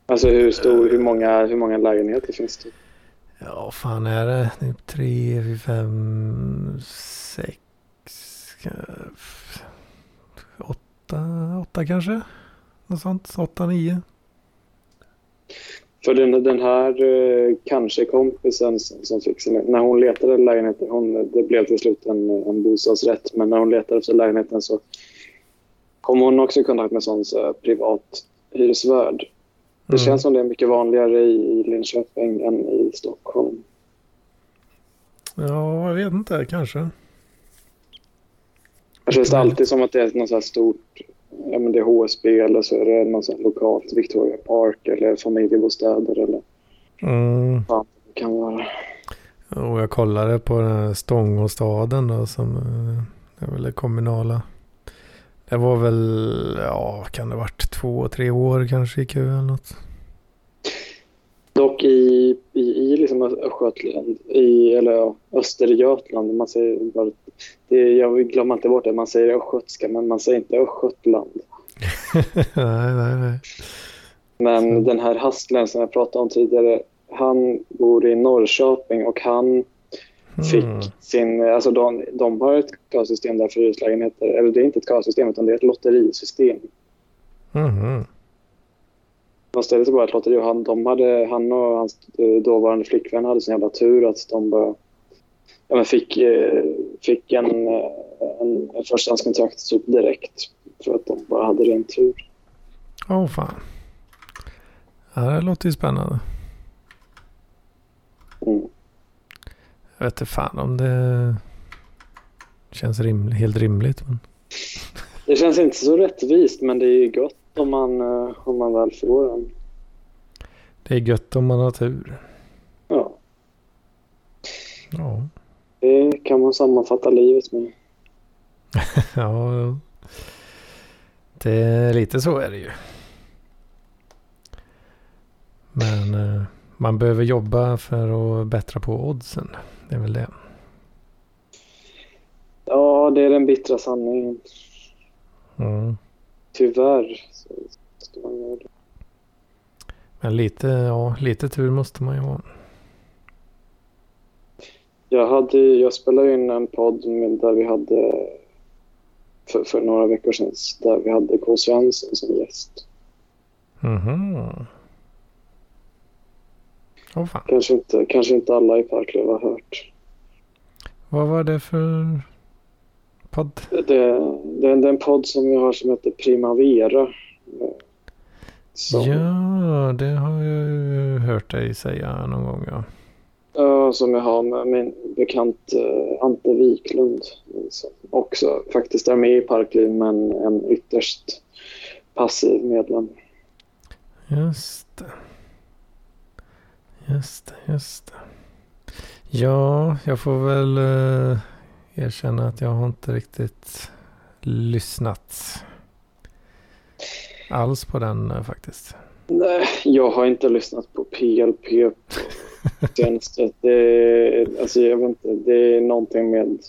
Alltså hur, stor, hur, många, hur många lägenheter finns det? Ja, fan är det? Typ tre, fem, sex, åtta, åtta kanske? Något sånt, åtta, nio. För den, den här eh, kanske kompisen som, som fick sin, när hon letade lägenheten, hon, det blev till slut en, en bostadsrätt, men när hon letade efter lägenheten så kom hon också i kontakt med sån så privat hyresvärd. Det Mm. känns som det är mycket vanligare i, Linköping än i Stockholm. Ja, jag vet inte, kanske. Det känns alltid som att det är något så här stort, ja men det är HSB eller så är det något så här lokalt Victoria Park eller familjebostäder eller Mm. vad det kan vara. Och jag kollade på den här Stångåstaden då som eh, är väl det kommunala. Det var väl, ja kan det varit två, tre år kanske i kö eller något. Dock i, i, liksom Östgötland, i, eller ja, Östergötland, man säger bara, det, jag glömmer inte bort det, man säger östgötska men man säger inte Östgötland. nej, nej, nej. Men den här Hastlern som jag pratade om tidigare, han bor i Norrköping och han fick Mm. sin... Alltså de, de har ett kösystem där för hyreslägenheter. Eller det är inte ett kösystem utan det är ett lotterisystem. Mhm. Man ställde sig bara lotteri och han, de hade, han och hans eh, dåvarande flickvän hade sån jävla tur att de bara ja, men fick, eh, fick en, eh, en, en förstahandskontrakt typ direkt. För att de bara hade ren tur. Åh fan. Ja, det låter ju spännande. Mm. Jag vet inte fan om det känns rim, helt rimligt. Men... Det känns inte så rättvist men det är ju gott om man, eh, om man väl får en. Det är gött om man har tur. Ja, Ja, det kan man sammanfatta livet med. ja. Det är lite så är det ju. Men eh, man behöver jobba för att bättra på oddsen. Det är väl det. Ja, det är den bittra sanningen. Mm. Tyvärr så måste man göra det. Men lite, ja, lite tur måste man ju ha. Jag, hade, jag spelade in en podd med, där vi hade för, för några veckor sedan där vi hade K. Svensson som gäst. Mhm. Åh fan. Kanske inte, kanske inte alla i Parklöv har hört. Vad var det för podd? Det, det, är en podd som jag har som heter Primavera. Som, Ja, det har jag ju hört dig säga någon gång ja. ja, som jag har med min bekant eh, Ante Wiklund. Som också faktiskt är med i Parkliv men en ytterst passiv medlem. Just det. Just det, just det. Ja, jag får väl eh, erkänna att jag har inte riktigt lyssnat alls på den eh, faktiskt. Nej, jag har inte lyssnat på PLP på senaste. Det, alltså jag vet inte, det är någonting med...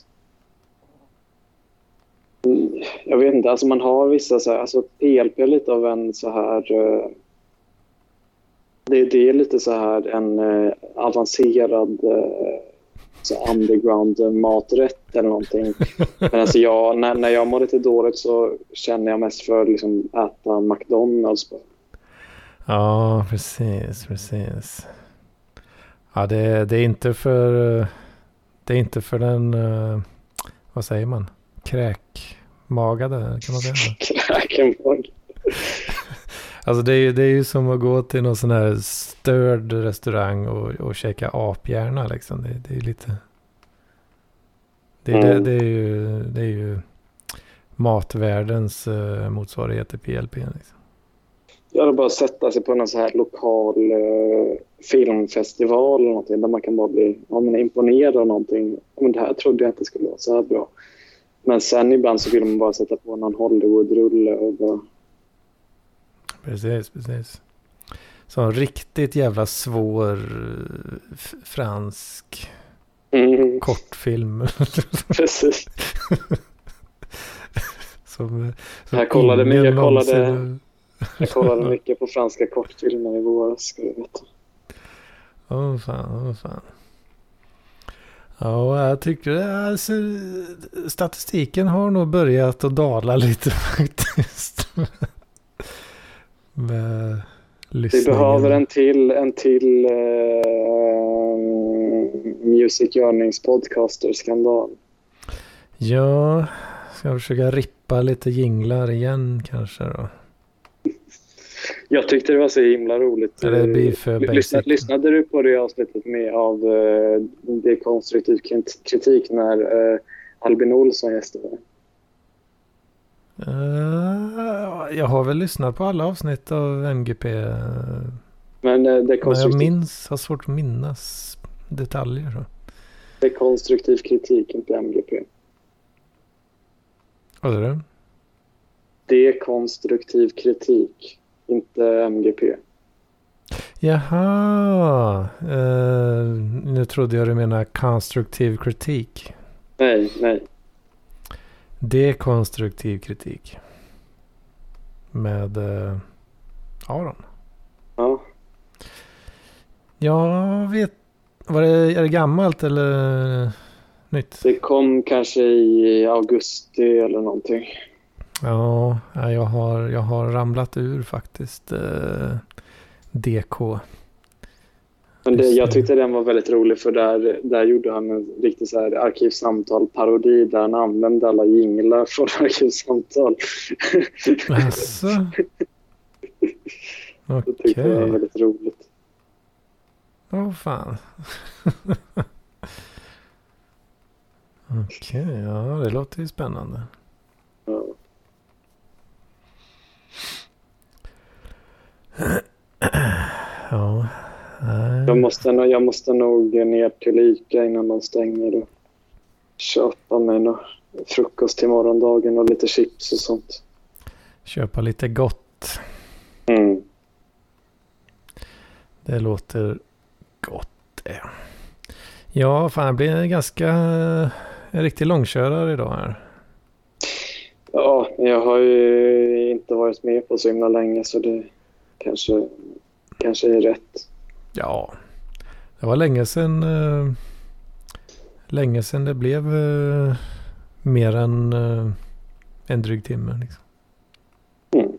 Jag vet inte, alltså man har vissa så här, alltså PLP är lite av en så här... eh, Det, det är lite så här en eh, avancerad så underground maträtt eller någonting. Men alltså jag, när, när jag mår lite dåligt så känner jag mest för att liksom äta McDonalds. Ja, precis, precis. Ja, det, det är inte för... Det är inte för den... eh, Vad säger man? Kräkmagade, kan man säga det? Alltså det är, ju- det är ju som att gå till någon sån här störd restaurang och, och käka aphjärna liksom. Det, det är lite... Det, är- Mm. det, det, är ju, det är ju matvärldens uh, motsvarighet till PLP. Liksom. Jag hade bara sätta sig på någon så här lokal eh, filmfestival eller någonting där man kan bara bli ja, men imponerad av någonting. Ja, Men det här trodde jag inte skulle vara så här bra. Men sen ibland så vill man bara sätta på någon Hollywood-rulle och bara... Precis, precis. Så en riktigt jävla svår eh, fransk Mm, kortfilm. precis. som, som Jag kollade- ingen jag kollade- Jag kollade mycket på franska kortfilmer i våras. Ska du veta. Åh fan, åh fan. Ja, jag tycker alltså, statistiken har nog börjat att dala lite faktiskt. Vi behöver en till, en till eh, Music Yearnings podcaster-skandal. Ja, ska jag försöka rippa lite jinglar igen kanske då. Jag tyckte det var så himla roligt. För Lyssna, lyssnade du på det avsnittet med av uh, det konstruktiv krit- kritik när uh, Albin Olsson gästade? Eh, jag har väl lyssnat på alla avsnitt av MGP. eh, Men uh, det, Men jag konstruktiv, minns, har svårt att minnas detaljer. Så. det konstruktiv kritik, inte MGP. Vad sa du? Det är konstruktiv kritik, inte MGP. Jaha, eh, nu trodde jag du menade konstruktiv kritik. Nej, nej. Dekonstruktiv kritik. Med eh, Aron. Ja. Jag vet, var det, är det gammalt eller nytt? Det kom kanske i augusti eller någonting. Ja, ja, jag har, jag har ramlat ur faktiskt. Eh, DK. Men det, jag tyckte den var väldigt rolig för där, där gjorde han en riktig så här arkivsamtal-parodi där han använde alla jinglar från arkivsamtal. Jaså? Jag tyckte det var Okej. väldigt roligt. Åh fan. Okej, ja det låter ju spännande. Ja. Ja. Jag, måste, jag måste nog ner till Ica innan de stänger och köpa mig någon frukost till morgondagen och lite chips och sånt. Köpa lite gott. Mm. Det låter gott det. Ja, fan det blir ganska en riktig långkörare idag här. Ja, jag har ju inte varit med på så himla länge så det kanske, kanske är rätt. Ja, det var länge sedan, eh, länge sedan det blev eh, mer än eh, en dryg timme. Liksom. Mm.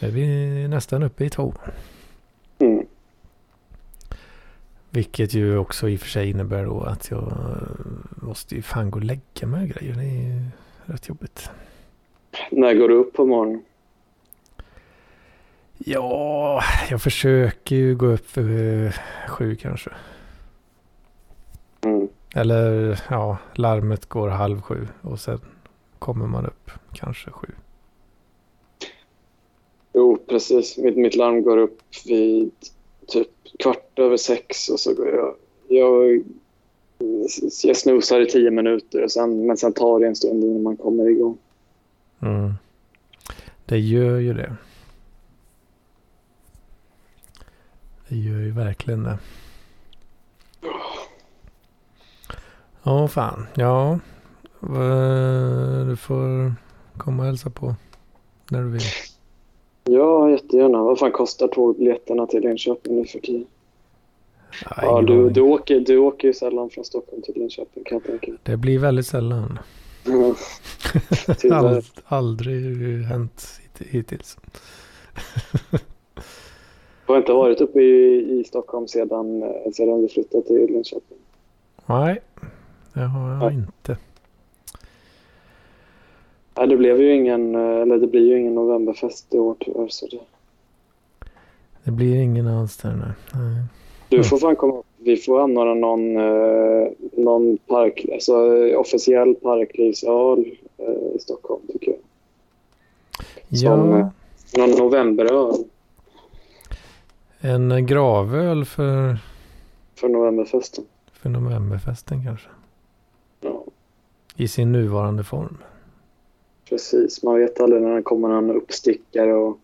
Är vi nästan uppe i två. Mm. Vilket ju också i och för sig innebär då att jag måste ju fan gå och lägga mig och grejer. Det är ju rätt jobbigt. När går du upp på morgonen? Ja, jag försöker ju gå upp för sju kanske. Mm. Eller ja, larmet går halv sju och sen kommer man upp kanske sju. Jo, precis. Mitt, mitt larm går upp vid typ kvart över sex och så går jag... Jag, jag snusar i tio minuter, och sen, men sen tar det en stund innan man kommer igång. Mm. Det gör ju det. Det gör ju verkligen det. Ja, fan. Ja. Du får komma och hälsa på när du vill. Ja, jättegärna. Vad fan kostar tågbiljetterna till Linköping nu för tiden? Ja, du, du, åker, du åker ju sällan från Stockholm till Linköping kan jag tänka mig. Det blir väldigt sällan. Ald, aldrig hänt hit- hittills. Jag har inte varit uppe i, i Stockholm sedan, eh, sedan vi flyttade till Linköping. Nej, det har jag Nej. inte. Nej, det blev ju ingen, eh, eller det blir ju ingen novemberfest i år tyvärr. Så det, Det blir ingen alls där nu. Nej. du Mm. får fan komma. Vi får anordna någon, eh, någon park, alltså officiell parklivsöl eh, i Stockholm tycker jag. Som, Ja, Någon novemberöl en gravöl för, för novemberfesten. för novemberfesten kanske. Ja, I sin nuvarande form. precis. Man vet aldrig när det kommer någon uppstickare och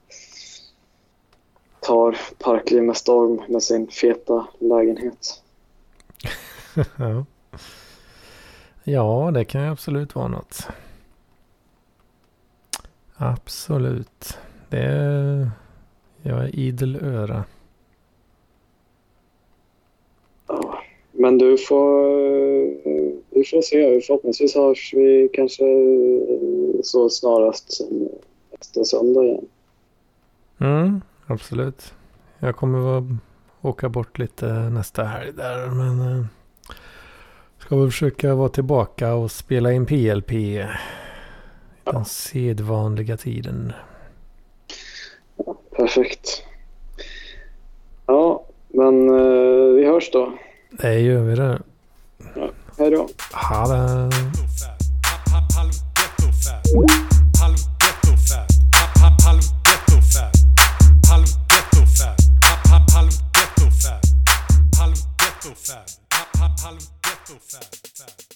tar parkliv med storm med sin feta lägenhet. ja. ja, det kan ju absolut vara något. Absolut. Det är... Jag är idel öra. Ja, men du får, eh, vi får se. Förhoppningsvis hörs vi kanske eh, så snarast som nästa söndag igen. Mm, absolut. Jag kommer vara, åka bort lite nästa helg där. Men eh, ska väl försöka vara tillbaka och spela in PLP. i Den sedvanliga tiden. Perfekt. Ja, men eh, vi hörs då. Det gör vi det. Hej då. Ha det. Halv ghetto-fab.